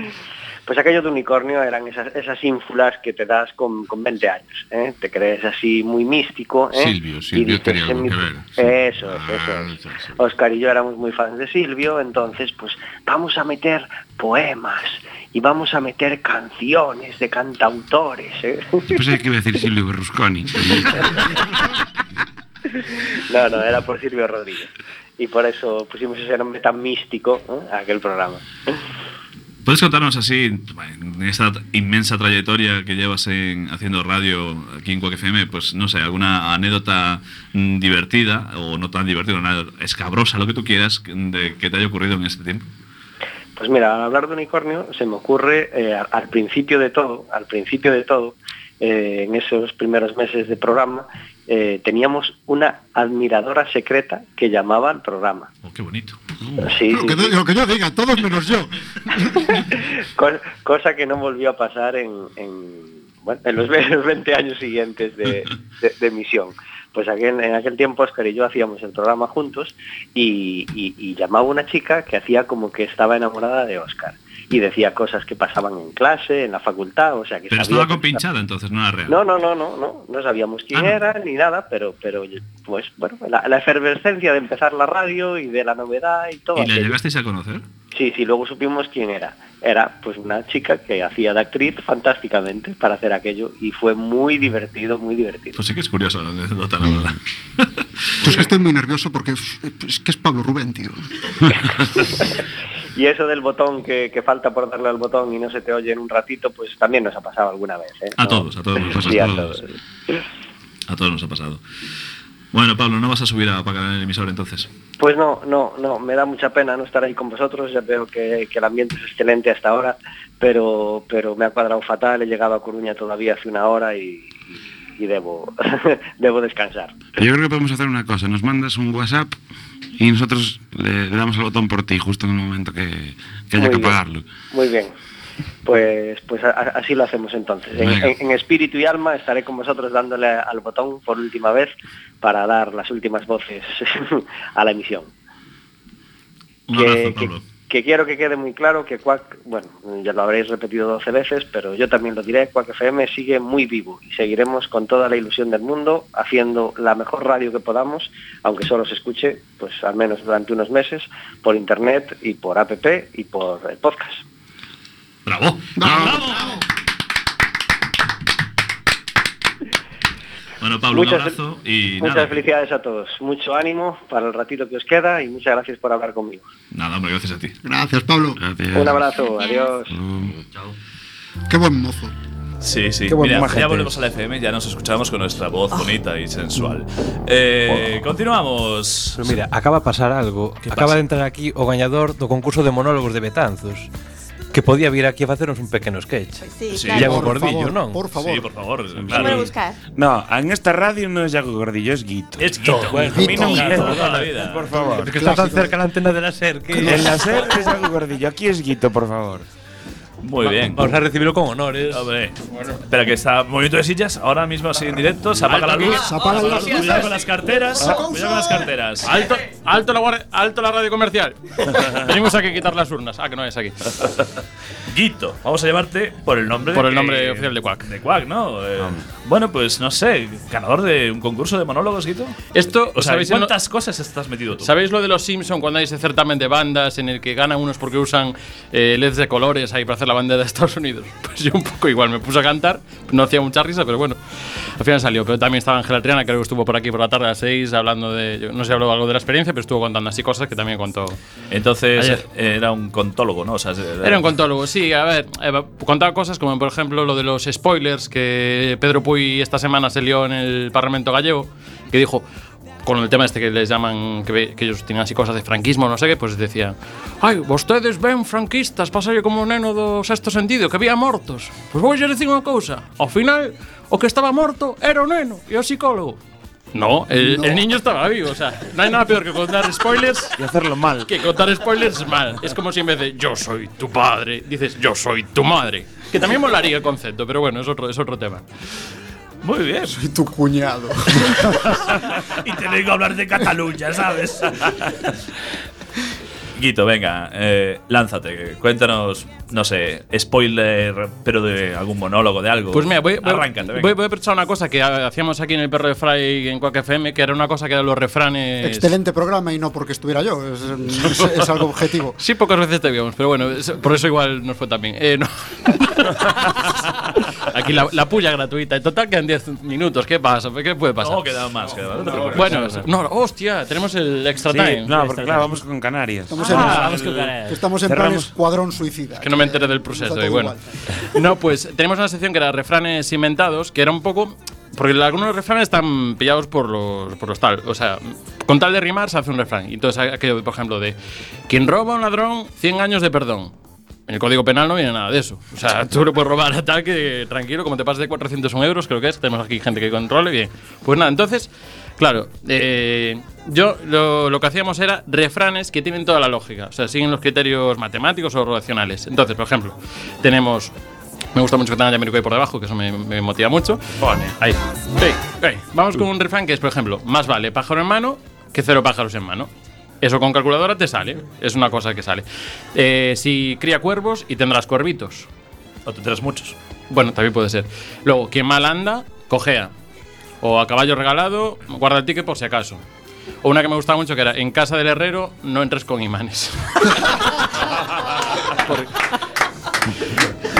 Pues aquello de unicornio eran esas, esas ínfulas que te das con, con 20 años. ¿eh? Te crees así muy místico. ¿eh? Silvio, Y Silvio dices, tenía "En algo mi- que ver, sí. Eso es, Ah, eso es. sí, sí. Oscar y yo éramos muy fans de Silvio, entonces pues vamos a meter poemas y vamos a meter canciones de cantautores. ¿eh? Pensé que iba a decir Silvio Berlusconi. No, no, era por Silvio Rodríguez. Y por eso pusimos ese nombre tan místico ¿no? a aquel programa. ¿Puedes contarnos así, en esta inmensa trayectoria que llevas en, haciendo radio aquí en Quack FM, pues no sé, alguna anécdota mm, divertida o no tan divertida, una escabrosa, lo que tú quieras, de, que te haya ocurrido en este tiempo? Pues mira, al hablar de unicornio se me ocurre eh, al principio de todo, al principio de todo, eh, en esos primeros meses de programa, eh, teníamos una admiradora secreta que llamaba al programa. Oh, qué bonito. Sí, Lo que, sí, lo que yo diga, todos menos yo. (laughs) Co- cosa que no volvió a pasar en, en, bueno, en los ve- (laughs) los 20 años siguientes de, de- de emisión. Pues aquel- en aquel tiempo Oscar y yo hacíamos el programa juntos y, y- y llamaba una chica que hacía como que estaba enamorada de Oscar y decía cosas que pasaban en clase, en la facultad, o sea que Pero estaba compinchada entonces, no era real. no, no, no, no, no, no sabíamos quién Ah, no. era ni nada, pero, pero pues bueno, la, la efervescencia de empezar la radio y de la novedad y todo. ¿Y la llegasteis a conocer? Sí, sí, luego supimos quién era. Era pues una chica que hacía de actriz fantásticamente para hacer aquello y fue muy divertido, muy divertido. Pues sí que es curiosa la anécdota, la verdad. Pues que estoy muy nervioso porque es, es que es Pablo Rubén, tío. (laughs) Y eso del botón que, que falta por darle al botón y no se te oye en un ratito, pues también nos ha pasado alguna vez. ¿eh? A No- todos, a todos nos pasa. Sí, a todos. todos. A todos nos ha pasado. Bueno, Pablo, no vas a subir a apagar el emisor entonces. Pues no, no, no, me da mucha pena no estar ahí con vosotros, ya veo que, que el ambiente es excelente hasta ahora, pero, pero me ha cuadrado fatal, he llegado a Coruña todavía hace una hora y, y debo, (laughs) debo descansar. Yo creo que podemos hacer una cosa. Nos mandas un WhatsApp y nosotros le, le damos el botón por ti justo en el momento que, que haya Muy que bien. apagarlo. Muy bien. Pues, pues a- así lo hacemos entonces. En, Venga. en- en espíritu y alma estaré con vosotros dándole al botón por última vez para dar las últimas voces (laughs) a la emisión. Un abrazo, que- Pablo. que quiero que quede muy claro que Quack, bueno, ya lo habréis repetido 12 veces, pero yo también lo diré, Quack FM sigue muy vivo y seguiremos con toda la ilusión del mundo haciendo la mejor radio que podamos, aunque solo se escuche, pues al menos durante unos meses, por internet y por app y por el podcast. ¡Bravo! Bueno, Pablo, Muchas un abrazo y Muchas nada, felicidades a todos, mucho ánimo para el ratito que os queda y muchas gracias por hablar conmigo. nada, hombre, gracias a ti. Gracias, Pablo. Un abrazo, adiós. Qué buen mozo. Sí, sí. Qué buen Mira, ya volvemos a la FM, ya nos escuchamos con nuestra voz bonita y sensual. Eh, Continuamos. Pero mira, acaba de pasar algo. ¿Qué Acaba pasa? de entrar aquí o gañador do concurso de monólogos de Betanzos que podía vir aquí a facernos un pequeno sketch. sí, sí claro. Iago Por Gordillo, favor, non? por favor. Sí, por favor. A buscar. No, en esta radio no es Yago Gordillo, es Guito. Es Guito. Bueno, a mí no Guito. me Toda la vida. Por favor. Es que está tan cerca la antena de la SER que... En la SER es Yago Gordillo, aquí es Guito, por favor. Muy bien. Vamos a recibirlo con honores. Hombre, espera que está movimiento de sillas ahora mismo así en directo. Se apaga la luz. se apagan las luces. Cuidado con las carteras. Ah. Cuidado con las carteras. Alto, alto la, alto la radio comercial. Venimos aquí a quitar las urnas. Ah, que no es aquí. (laughs) Guito. Vamos a llamarte por el nombre. Por el que- nombre oficial de Quack. De Quack, ¿no? Eh, bueno, pues no sé. Ganador de un concurso de monólogos, Guito. Esto, O sea, ¿en ¿sabéis, en lo- ¿cuántas cosas estás metido tú? ¿sabéis lo de los Simpson cuando hay ese certamen de bandas en el que ganan unos porque usan eh, LEDs de colores ahí para hacer la bandera de Estados Unidos? (laughs) Pues yo un poco igual me puse a cantar, no hacía mucha risa, pero bueno, al final salió. Pero también estaba Ángela Triana, creo que estuvo por aquí por la tarde a las 6 hablando de, yo no sé, habló algo de la experiencia, pero estuvo contando así cosas que también contó. Entonces Ayer. era un contólogo, ¿no? O sea, Era un contólogo, sí, a ver, eh, contaba cosas como por ejemplo lo de los spoilers que Pedro Puy esta semana se lió en el Parlamento gallego, que dijo, con el tema este que les llaman, que, que ellos tienen así cosas de franquismo, no sé qué, pues decía, ay, vostedes ven franquistas, pasalle como un neno do sexto sentido, que había mortos. Pues vou a decir unha cousa, ao final, o que estaba morto era o neno e o psicólogo. No, el, No. el niño estaba vivo, o sea, no hay nada peor que contar spoilers (laughs) Y hacerlo mal. que contar spoilers mal. Es como si en vez de yo soy tu padre, dices yo soy tu madre. Que también molaría el concepto, pero bueno, es otro, es otro tema. Muy bien. Soy tu cuñado. (laughs) y te vengo a hablar de Cataluña, ¿sabes? (laughs) Guito, venga, eh, lánzate. Cuéntanos, no sé, spoiler, pero de algún monólogo, de algo. Pues mira, voy, voy, Arráncate, voy, voy a aprovechar una cosa que ha- hacíamos aquí en el Perro de Fray en Quack FM, que era una cosa que eran los refranes. Excelente programa y no porque estuviera yo, es, es- es algo objetivo. (laughs) Sí, pocas veces te vimos, pero bueno, por eso igual nos fue también. Eh, no. (laughs) Aquí la, la puya gratuita. En total quedan 10 minutos. ¿Qué pasa? ¿Qué puede pasar? No, queda más, queda más, no. Bueno, no, hostia, tenemos el extra Sí, time. no, porque claro, vamos con Canarias. Estamos en, Ah, vamos Canarias. estamos en plan escuadrón suicida. Que no me enteré del proceso. Y bueno. No, pues tenemos una sección que era refranes inventados, que era un poco. Porque algunos refranes están pillados por los, por los tal. O sea, con tal de rimar se hace un refrán. Y entonces aquello, por ejemplo, de quien roba a un ladrón, 100 años de perdón. En el código penal no viene nada de eso. O sea, tú lo puedes robar a tal que tranquilo, como te pases de 401 euros, creo que es. Tenemos aquí gente que controle bien. Pues nada, entonces, claro, eh, yo lo, lo que hacíamos era refranes que tienen toda la lógica. O sea, siguen los criterios matemáticos o racionales. Entonces, por ejemplo, tenemos. Me gusta mucho que tenga Yamirico ahí por debajo, que eso me, me motiva mucho. Pone, ahí. Sí. Vamos con un refrán que es, por ejemplo, más vale pájaro en mano que cero pájaros en mano. Eso con calculadora te sale. Es una cosa que sale. Eh, si cría cuervos y tendrás cuervitos. O tendrás muchos. Bueno, también puede ser. Luego, quien mal anda, cojea. O a caballo regalado, guarda el ticket por si acaso. O una que me gustaba mucho que era, en casa del herrero no entres con imanes. (laughs) Por-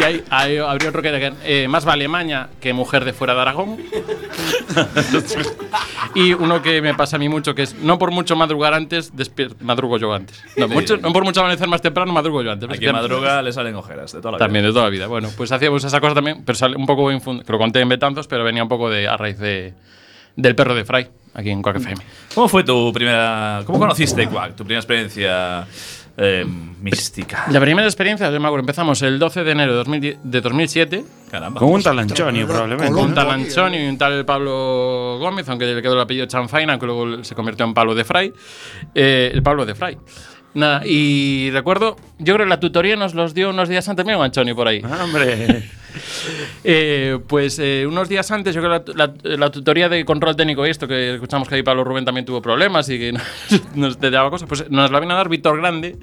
y ahí, ahí habría otro que eh, más vale maña que mujer de fuera de Aragón. y uno que me pasa a mí mucho, que es, no por mucho madrugar antes, madrugo yo antes. No, mucho- no por mucho amanecer más temprano, madrugo yo antes. Aquí madruga le salen ojeras de toda la vida. También, de toda la vida. Bueno, pues hacíamos esa cosa también, pero sale un poco, que lo conté en Betanzos, pero venía un poco de, a raíz de, del perro de Fray, aquí en Quack FM. ¿Cómo fue tu primera. ¿Cómo conociste Quack? Tu primera experiencia eh, mística. La primera experiencia, yo me acuerdo, empezamos el 12 de enero de, 2010 de 2007. Caramba. Con un talanchonio, probablemente. Con un tal Antonio y un tal Pablo Gómez, aunque le quedó el apellido Chanfaina, que luego se convirtió en Pablo de Fray. Eh, el Pablo de Fray. Nada, y recuerdo, yo creo que la tutoría nos los dio unos días antes, mira, Antonio por ahí. ¡Hombre! (laughs) Eh, pues eh, unos días antes, yo creo que la, la- la tutoría de control técnico y esto, que escuchamos que ahí Pablo Rubén también tuvo problemas y que (laughs) nos, nos te daba cosas, pues nos la vino a dar Víctor Grande.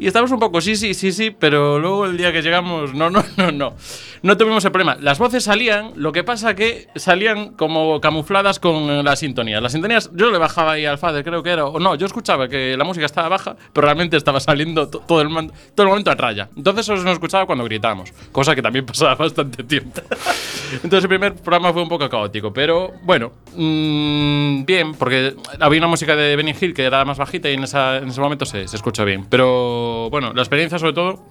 Y estábamos un poco, sí, sí, sí, sí, pero luego el día que llegamos, no, no, no, no. No tuvimos el problema. Las voces salían, lo que pasa que salían como camufladas con las sintonías. Las sintonías, yo le bajaba ahí al fader, creo que era, o no, yo escuchaba que la música estaba baja, pero realmente estaba saliendo to- todo el, todo el momento a raya. Entonces eso nos escuchaba cuando gritábamos, cosa que también (laughs) pasaba bastante tiempo. Entonces el primer programa fue un poco caótico, pero bueno, mm, bien, porque había una música de Benny Hill que era más bajita y en, esa- en ese momento se, se escucha bien. Pero bueno, la experiencia sobre todo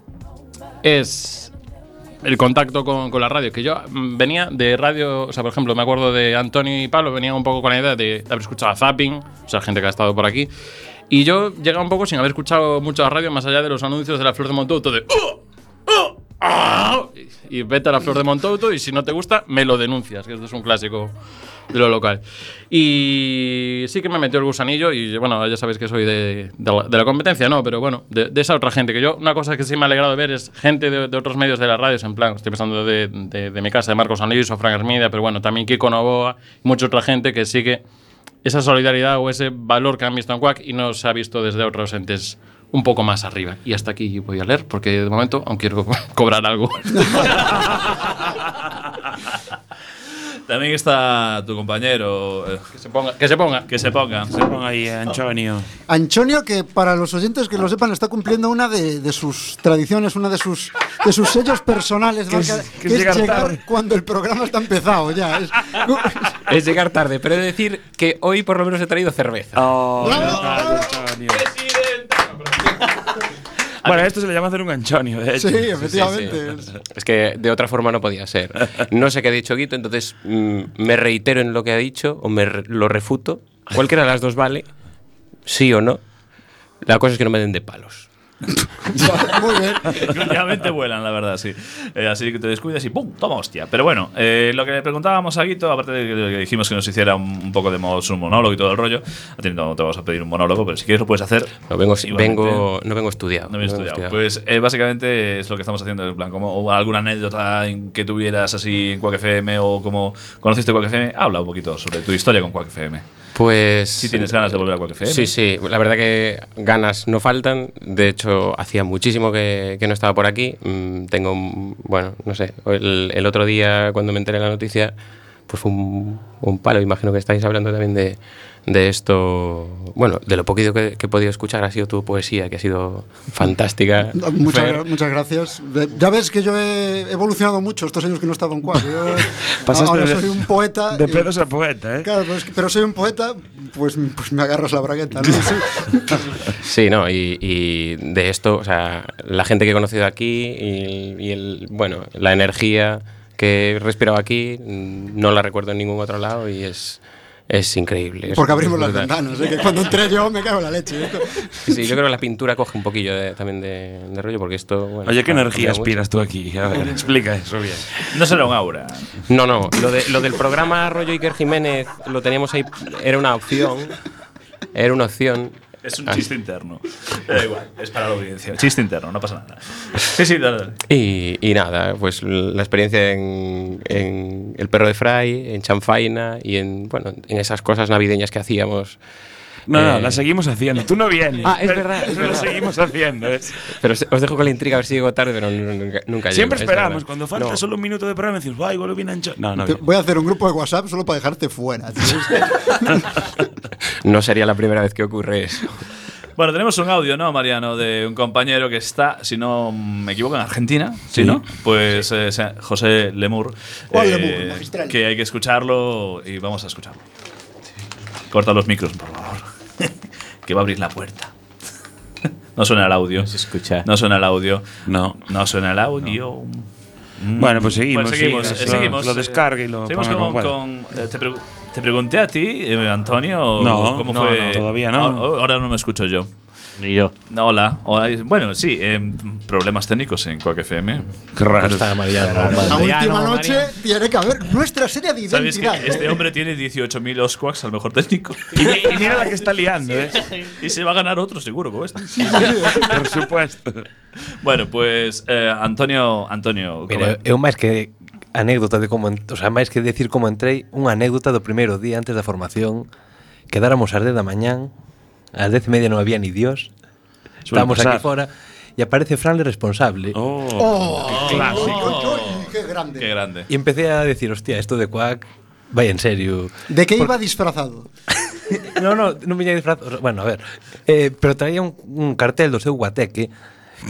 es el contacto con, con la radio, que yo mm, venía de radio, o sea, por ejemplo, me acuerdo de Antonio y Pablo, venía un poco con la idea de, haber escuchado a Zapping, o sea, gente que ha estado por aquí, y yo llegaba un poco sin haber escuchado mucho la radio, más allá de los anuncios de la Flor de Montouto, de "Oh, oh, ah", y vete a la Flor de Montouto, y si no te gusta, me lo denuncias, que esto es un clásico de lo local. Y sí que me metió el gusanillo y bueno, ya sabéis que soy de, de la, de la competencia, no, pero bueno, de, de esa otra gente. Que yo, una cosa que sí me ha alegrado ver es gente de, otros medios de las radios, en plan, estoy pensando de, mi casa, de Marcos Anillos o Frank Hermida, pero bueno, también Kiko Novoa y mucha otra gente que sigue esa solidaridad o ese valor que han visto en Quack y no se ha visto desde otros entes un poco más arriba. Y hasta aquí voy a leer, porque de momento aún quiero co- (laughs) cobrar algo. (laughs) También está tu compañero. eh, que se ponga. Que se ponga. Que se ponga. Se ponga ahí, Antonio. Antonio, que para los oyentes que lo sepan, está cumpliendo una de, de sus tradiciones, una de sus, de sus sellos personales, Que es- que es llegar tarde. cuando el programa está empezado ya. Es- (laughs) Es llegar tarde, pero he de decir que hoy por lo menos he traído cerveza. Oh, (laughs) Bueno, esto se le llama hacer un anchonio, de hecho. Sí, efectivamente. Es que de otra forma no podía ser. No sé qué ha dicho Guito, entonces mm, me reitero en lo que ha dicho o me re- lo refuto. Cualquiera de las dos vale, sí o no. La cosa es que no me den de palos. Muy bien. Últimamente vuelan, la verdad, sí. Eh, así que te descuidas y ¡pum! Toma hostia. Pero bueno, eh, lo que le preguntábamos a Guito, aparte de que dijimos que nos hiciera un, un poco de modo un monólogo y todo el rollo, a ti no te vamos a pedir un monólogo, pero si quieres lo puedes hacer. No vengo, vengo, no vengo estudiado. No vengo estudiado. estudiado. Pues eh, básicamente es lo que estamos haciendo. En plan, como o alguna anécdota en que tuvieras así en Quack FM o como conociste Quack FM, habla un poquito sobre tu historia con Quack FM. Pues. Si tienes ganas de volver a Quack FM. Sí, sí. La verdad que ganas no faltan. De hecho, hacía muchísimo que, que no estaba por aquí. Mm, tengo, bueno, no sé. El, el otro día, cuando me enteré de la noticia, pues fue un, un palo. Imagino que estáis hablando también de, de esto. Bueno, de lo poquito que, que he podido escuchar ha sido tu poesía, que ha sido fantástica. (laughs) Muchas, gracias. Ya ves que yo he evolucionado mucho estos años que no he estado en (laughs) Pasaste ahora de- soy un poeta. de pedos a poeta, ¿eh? Claro, pero, es que- pero soy un poeta, pues, pues me agarras la bragueta. ¿no? (laughs) Sí. Sí, no, y, y de esto, o sea, la gente que he conocido aquí y, y el, bueno, la energía que he respirado aquí mm, no la recuerdo en ningún otro lado y es, es increíble. Porque es abrimos las ventanas. ¿eh? Que cuando entré yo me cago en la leche. ¿eh? Sí, sí, yo creo que la pintura coge un poquillo de- también de, de rollo porque esto... bueno, Oye, ¿qué energía aspiras tú aquí? A ver, (laughs) explica eso bien. No será un aura. No, no, lo, de, lo del programa Rollo Iker Jiménez lo teníamos ahí, era una opción, era una opción. Es un Ah. chiste interno. Da igual, es para la audiencia. Chiste interno, no pasa nada. Sí, sí, dale, dale. Y, y nada, pues la experiencia en, en El Perro de Fray, en Chanfaina y en, bueno, en esas cosas navideñas que hacíamos. No, no, Eh, la seguimos haciendo. Tú no vienes. Ah, es Pero- verdad, es pero lo verdad. seguimos haciendo. ¿eh? Pero os os dejo con la intriga a ver si llego tarde, pero nu- nunca, nunca Siempre llego, es esperamos. Cuando falta No. solo un minuto de programa, decimos, va, igual viene ancho. No, no, Te- voy a hacer un grupo de WhatsApp solo para dejarte fuera. (laughs) No sería la primera vez que ocurre eso. Bueno, tenemos un audio, ¿no, Mariano? De un compañero que está, si no me equivoco, en Argentina. ¿Sí, Sí. no? Pues eh, se- José Lemur. Juan eh, Lemur, magistral. que hay que escucharlo y vamos a escucharlo. Corta los micros, por favor. (laughs) que va a abrir la puerta. (laughs) no suena el audio. No se escucha. No suena el audio. No. No suena el audio. Mm. Bueno, pues seguimos, Bueno, seguimos, sí, eh, lo- seguimos. lo descarga y lo Seguimos con. eh, te, pregu- te pregunté a ti, eh, Antonio, No, cómo no, fue. no, todavía no. Ahora, ahora no me escucho yo. Ni yo. No, Hola, hola. Bueno, sí, eh, problemas técnicos en Quack FM. Raro. Está Mariano. La Mariano, última noche tiene que haber nuestra serie de ¿Sabes que este hombre tiene 18.000 Osquaks al mejor técnico? (laughs) Y, mi- y mira la que está liando, ¿eh? y se va a ganar otro seguro con este. (laughs) Por supuesto. Bueno, pues eh, Antonio, Antonio, Mira, eu máis que anécdota de como, o sea, máis que decir como entrei, unha anécdota do primeiro día antes da formación, quedáramos ás 10 da mañán, Ás dez e media non había ni Dios. Estamos aquí fora e aparece Fran el responsable. Oh, oh clásico. Oh, oh, qué grande. Qué grande. Y empecé a decir, hostia, esto de Quack, vaya en serio. ¿De qué iba disfrazado? (laughs) no, no, non viña disfrazado. Bueno, a ver. Eh, pero traía un, un cartel do seu guateque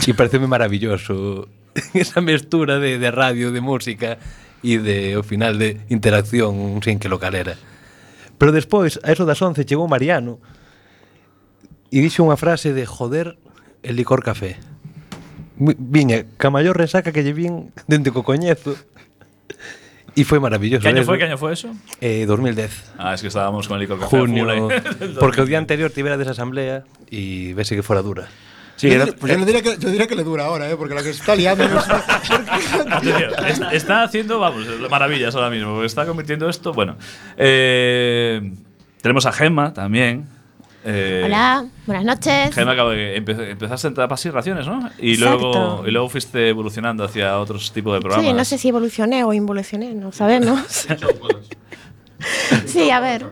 e pareceu maravilloso (laughs) esa mestura de, de radio, de música e de, ao final, de interacción sin que lo calera. Pero despois, a eso das 11, chegou Mariano, e dixo unha frase de joder el licor café. Viña, ca maior resaca que lle vin dende que o coñezo e foi maravilloso. ¿Qué año eso. fue? ¿Qué año fue eso? Eh, 2010 Ah, es que estábamos con el licor café a junio. Del (laughs) porque o día 2010. anterior tivera desa asamblea e vese que fora dura. Sí, yo, era- pues yo, le diría que, yo diría que le dura ahora, ¿eh? porque la que está liando. no está- está haciendo, vamos, maravillas ahora mismo. Está convirtiendo esto. Bueno, eh, tenemos a Gemma también. Eh, Hola, buenas noches. Gemma, acabo de- empe- empezaste en tapas y raciones, ¿no? Y Exacto. luego, y luego fuiste evolucionando hacia otros tipos de programas. Sí, no sé si evolucioné o involucioné, no sabemos. (laughs) sí, a ver.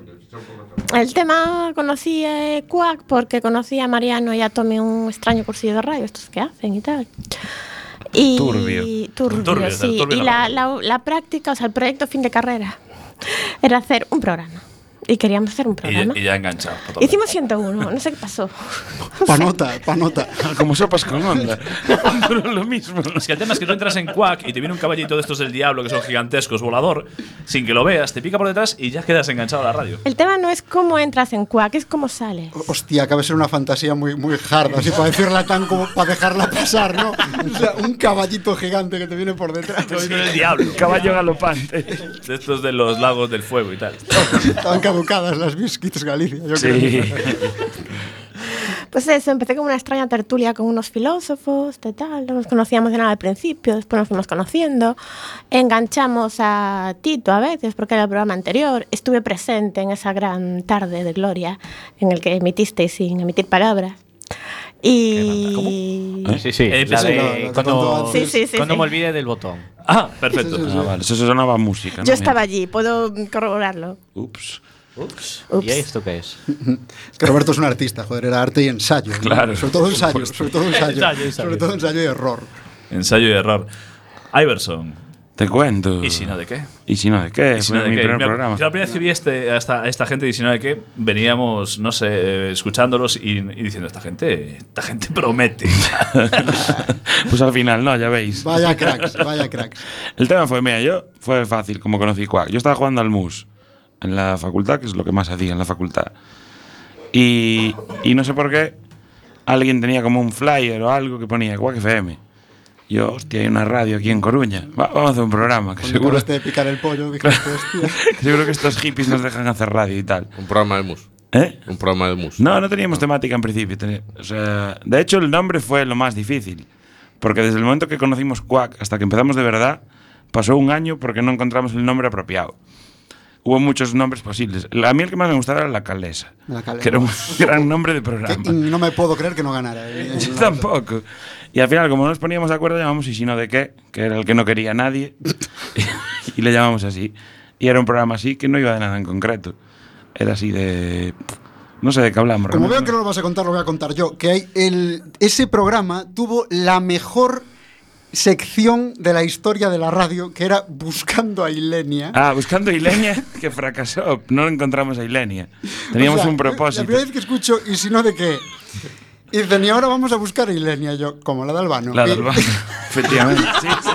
El tema conocí a Quack porque conocí a Mariano y a Tommy un extraño cursillo de radio, estos que hacen y tal. Y Turbio. turbio, Turbio, sí. turbio y la la, la, la práctica, o sea, el proyecto fin de carrera era hacer un programa. Y queríamos hacer un Y, programa. y ya enganchado. por todo. Hicimos 101, no sé qué pasó. (laughs) panota, panota. (laughs) Como sopas con onda. (laughs) lo mismo. Es que el tema es que tú entras en Quack y te viene un caballito de estos del diablo que son gigantescos, volador, sin que lo veas, te pica por detrás y ya quedas enganchado a la radio. El tema no es cómo entras en Quack, es cómo sales. Hostia, acaba de ser una fantasía muy, muy hard, así para decirla tan como para dejarla pasar, ¿no? O sea, un caballito gigante que te viene por detrás. Caballito del diablo. Caballo galopante. De estos de los lagos del fuego y tal. Caducadas las biscuits Galicia, yo Sí. creo. Pues eso, empecé con una extraña tertulia con unos filósofos, de tal, no nos conocíamos de nada al principio, después nos fuimos conociendo, enganchamos a Tito a veces, porque era el programa anterior, estuve presente en esa gran tarde de gloria en el que emitisteis sin emitir palabras. Y... Sí, sí. Eh, la sí, de no, cuando Sí, sí, sí, cuando sí. me olvide del botón. Ah, perfecto. Ah, vale, eso sonaba música. Yo estaba allí, puedo corroborarlo. Ups. Ups. Ups. ¿Y esto qué es? Es (laughs) que Roberto es un artista, joder, era arte y ensayo. ¿no? Claro, Sobre todo ensayo, sobre todo ensayo. Ensayo, ensayo. Sobre todo ensayo y error. Ensayo y error. Iverson. Te cuento. ¿Y si no de qué? ¿Y si no de qué? Y si Fue no de mi qué. primer programa. yo la primera vez que vi este, a, esta, a esta gente, y si no de qué, veníamos, no sé, escuchándolos y, y diciendo, esta gente, esta gente promete. (laughs) (laughs) Pues al final, no, ya veis. Vaya cracks, vaya cracks. El tema fue, mira, yo fue fácil como conocí Quack. Yo estaba jugando al MUS en la facultad, que es lo que más hacía en la facultad. Y, y no sé por qué, alguien tenía como un flyer o algo que ponía Quack FM. Yo, hostia, hay una radio aquí en Coruña. Va- vamos a hacer un programa, que Cuando seguro, de picar el pollo, (laughs) que seguro que estos hippies nos dejan hacer radio y tal. Un programa de mus. ¿Eh? Un programa de mus. No, no teníamos temática en principio. O sea, de hecho, el nombre fue lo más difícil. Porque desde el momento que conocimos Quack hasta que empezamos de verdad, pasó un año porque no encontramos el nombre apropiado. Hubo muchos nombres posibles. A mí el que más me gustaba era La Calesa, La Calesa. que era un (laughs) gran nombre de programa. Que- no me puedo creer que no ganara. eh. (laughs) Yo tampoco. Y al final, como no nos poníamos de acuerdo, llamamos Y si no de qué, que era el que no quería nadie, (laughs) y le llamamos así. Y era un programa así que no iba de nada en concreto. Era así de... No sé de qué hablamos. Como veo realmente. que no lo vas a contar, lo voy a contar yo. Que hay el, ese programa tuvo la mejor sección de la historia de la radio, que era Buscando a Ilenia. Ah, buscando a Ilenia, (laughs) que fracasó. No encontramos a Ilenia. Teníamos O sea, un La propósito. primera vez que escucho, ¿y si no de qué? Y dicen, y ahora vamos a buscar a Ilenia. Y yo, como la de Albano. La del baño. (laughs) Efectivamente. Sí, sí.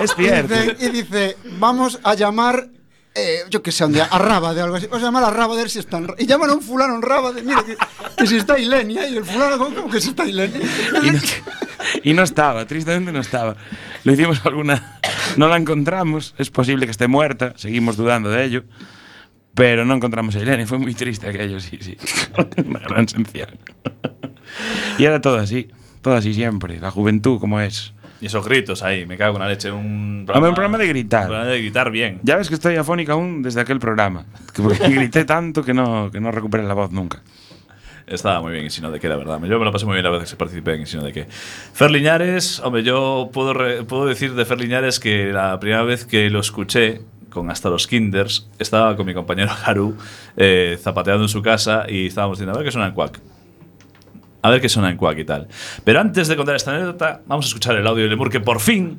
Es y cierto. dice, y dice, vamos a llamar, eh, yo qué sé, día, a Rábade o algo así. Vamos a llamar a Rábade a ver si están. Y llaman a un fulano en Rábade, mira, que, que si está Ilenia. Y el fulano, ¿cómo, cómo que si está Ilenia? Y no, y no estaba, tristemente no estaba. Lo hicimos alguna. No la encontramos. Es posible que esté muerta. Seguimos dudando de ello. Pero no encontramos a Ilenia. Fue muy triste aquello, sí, sí. Una gran sensación. Y era todo así. Todo así siempre. La juventud como es. Y esos gritos ahí, me cago en la leche. Un Hombre, un programa de gritar. Un programa de gritar bien. Ya ves que estoy afónica aún desde aquel programa. Que Porque (laughs) grité tanto que no, que no recuperé la voz nunca. Estaba muy bien, y si no de qué, la verdad. Yo me lo pasé muy bien la vez que participé en y si no de qué. Fer Liñares, hombre, yo puedo, re- puedo decir de Fer Liñares que la primera vez que lo escuché, con hasta los kinders, estaba con mi compañero (laughs) Haru eh, zapateando en su casa y estábamos diciendo, a ver qué suena en Quack. A ver qué suena en Quack y tal. Pero antes de contar esta anécdota, vamos a escuchar el audio de Lemur que por fin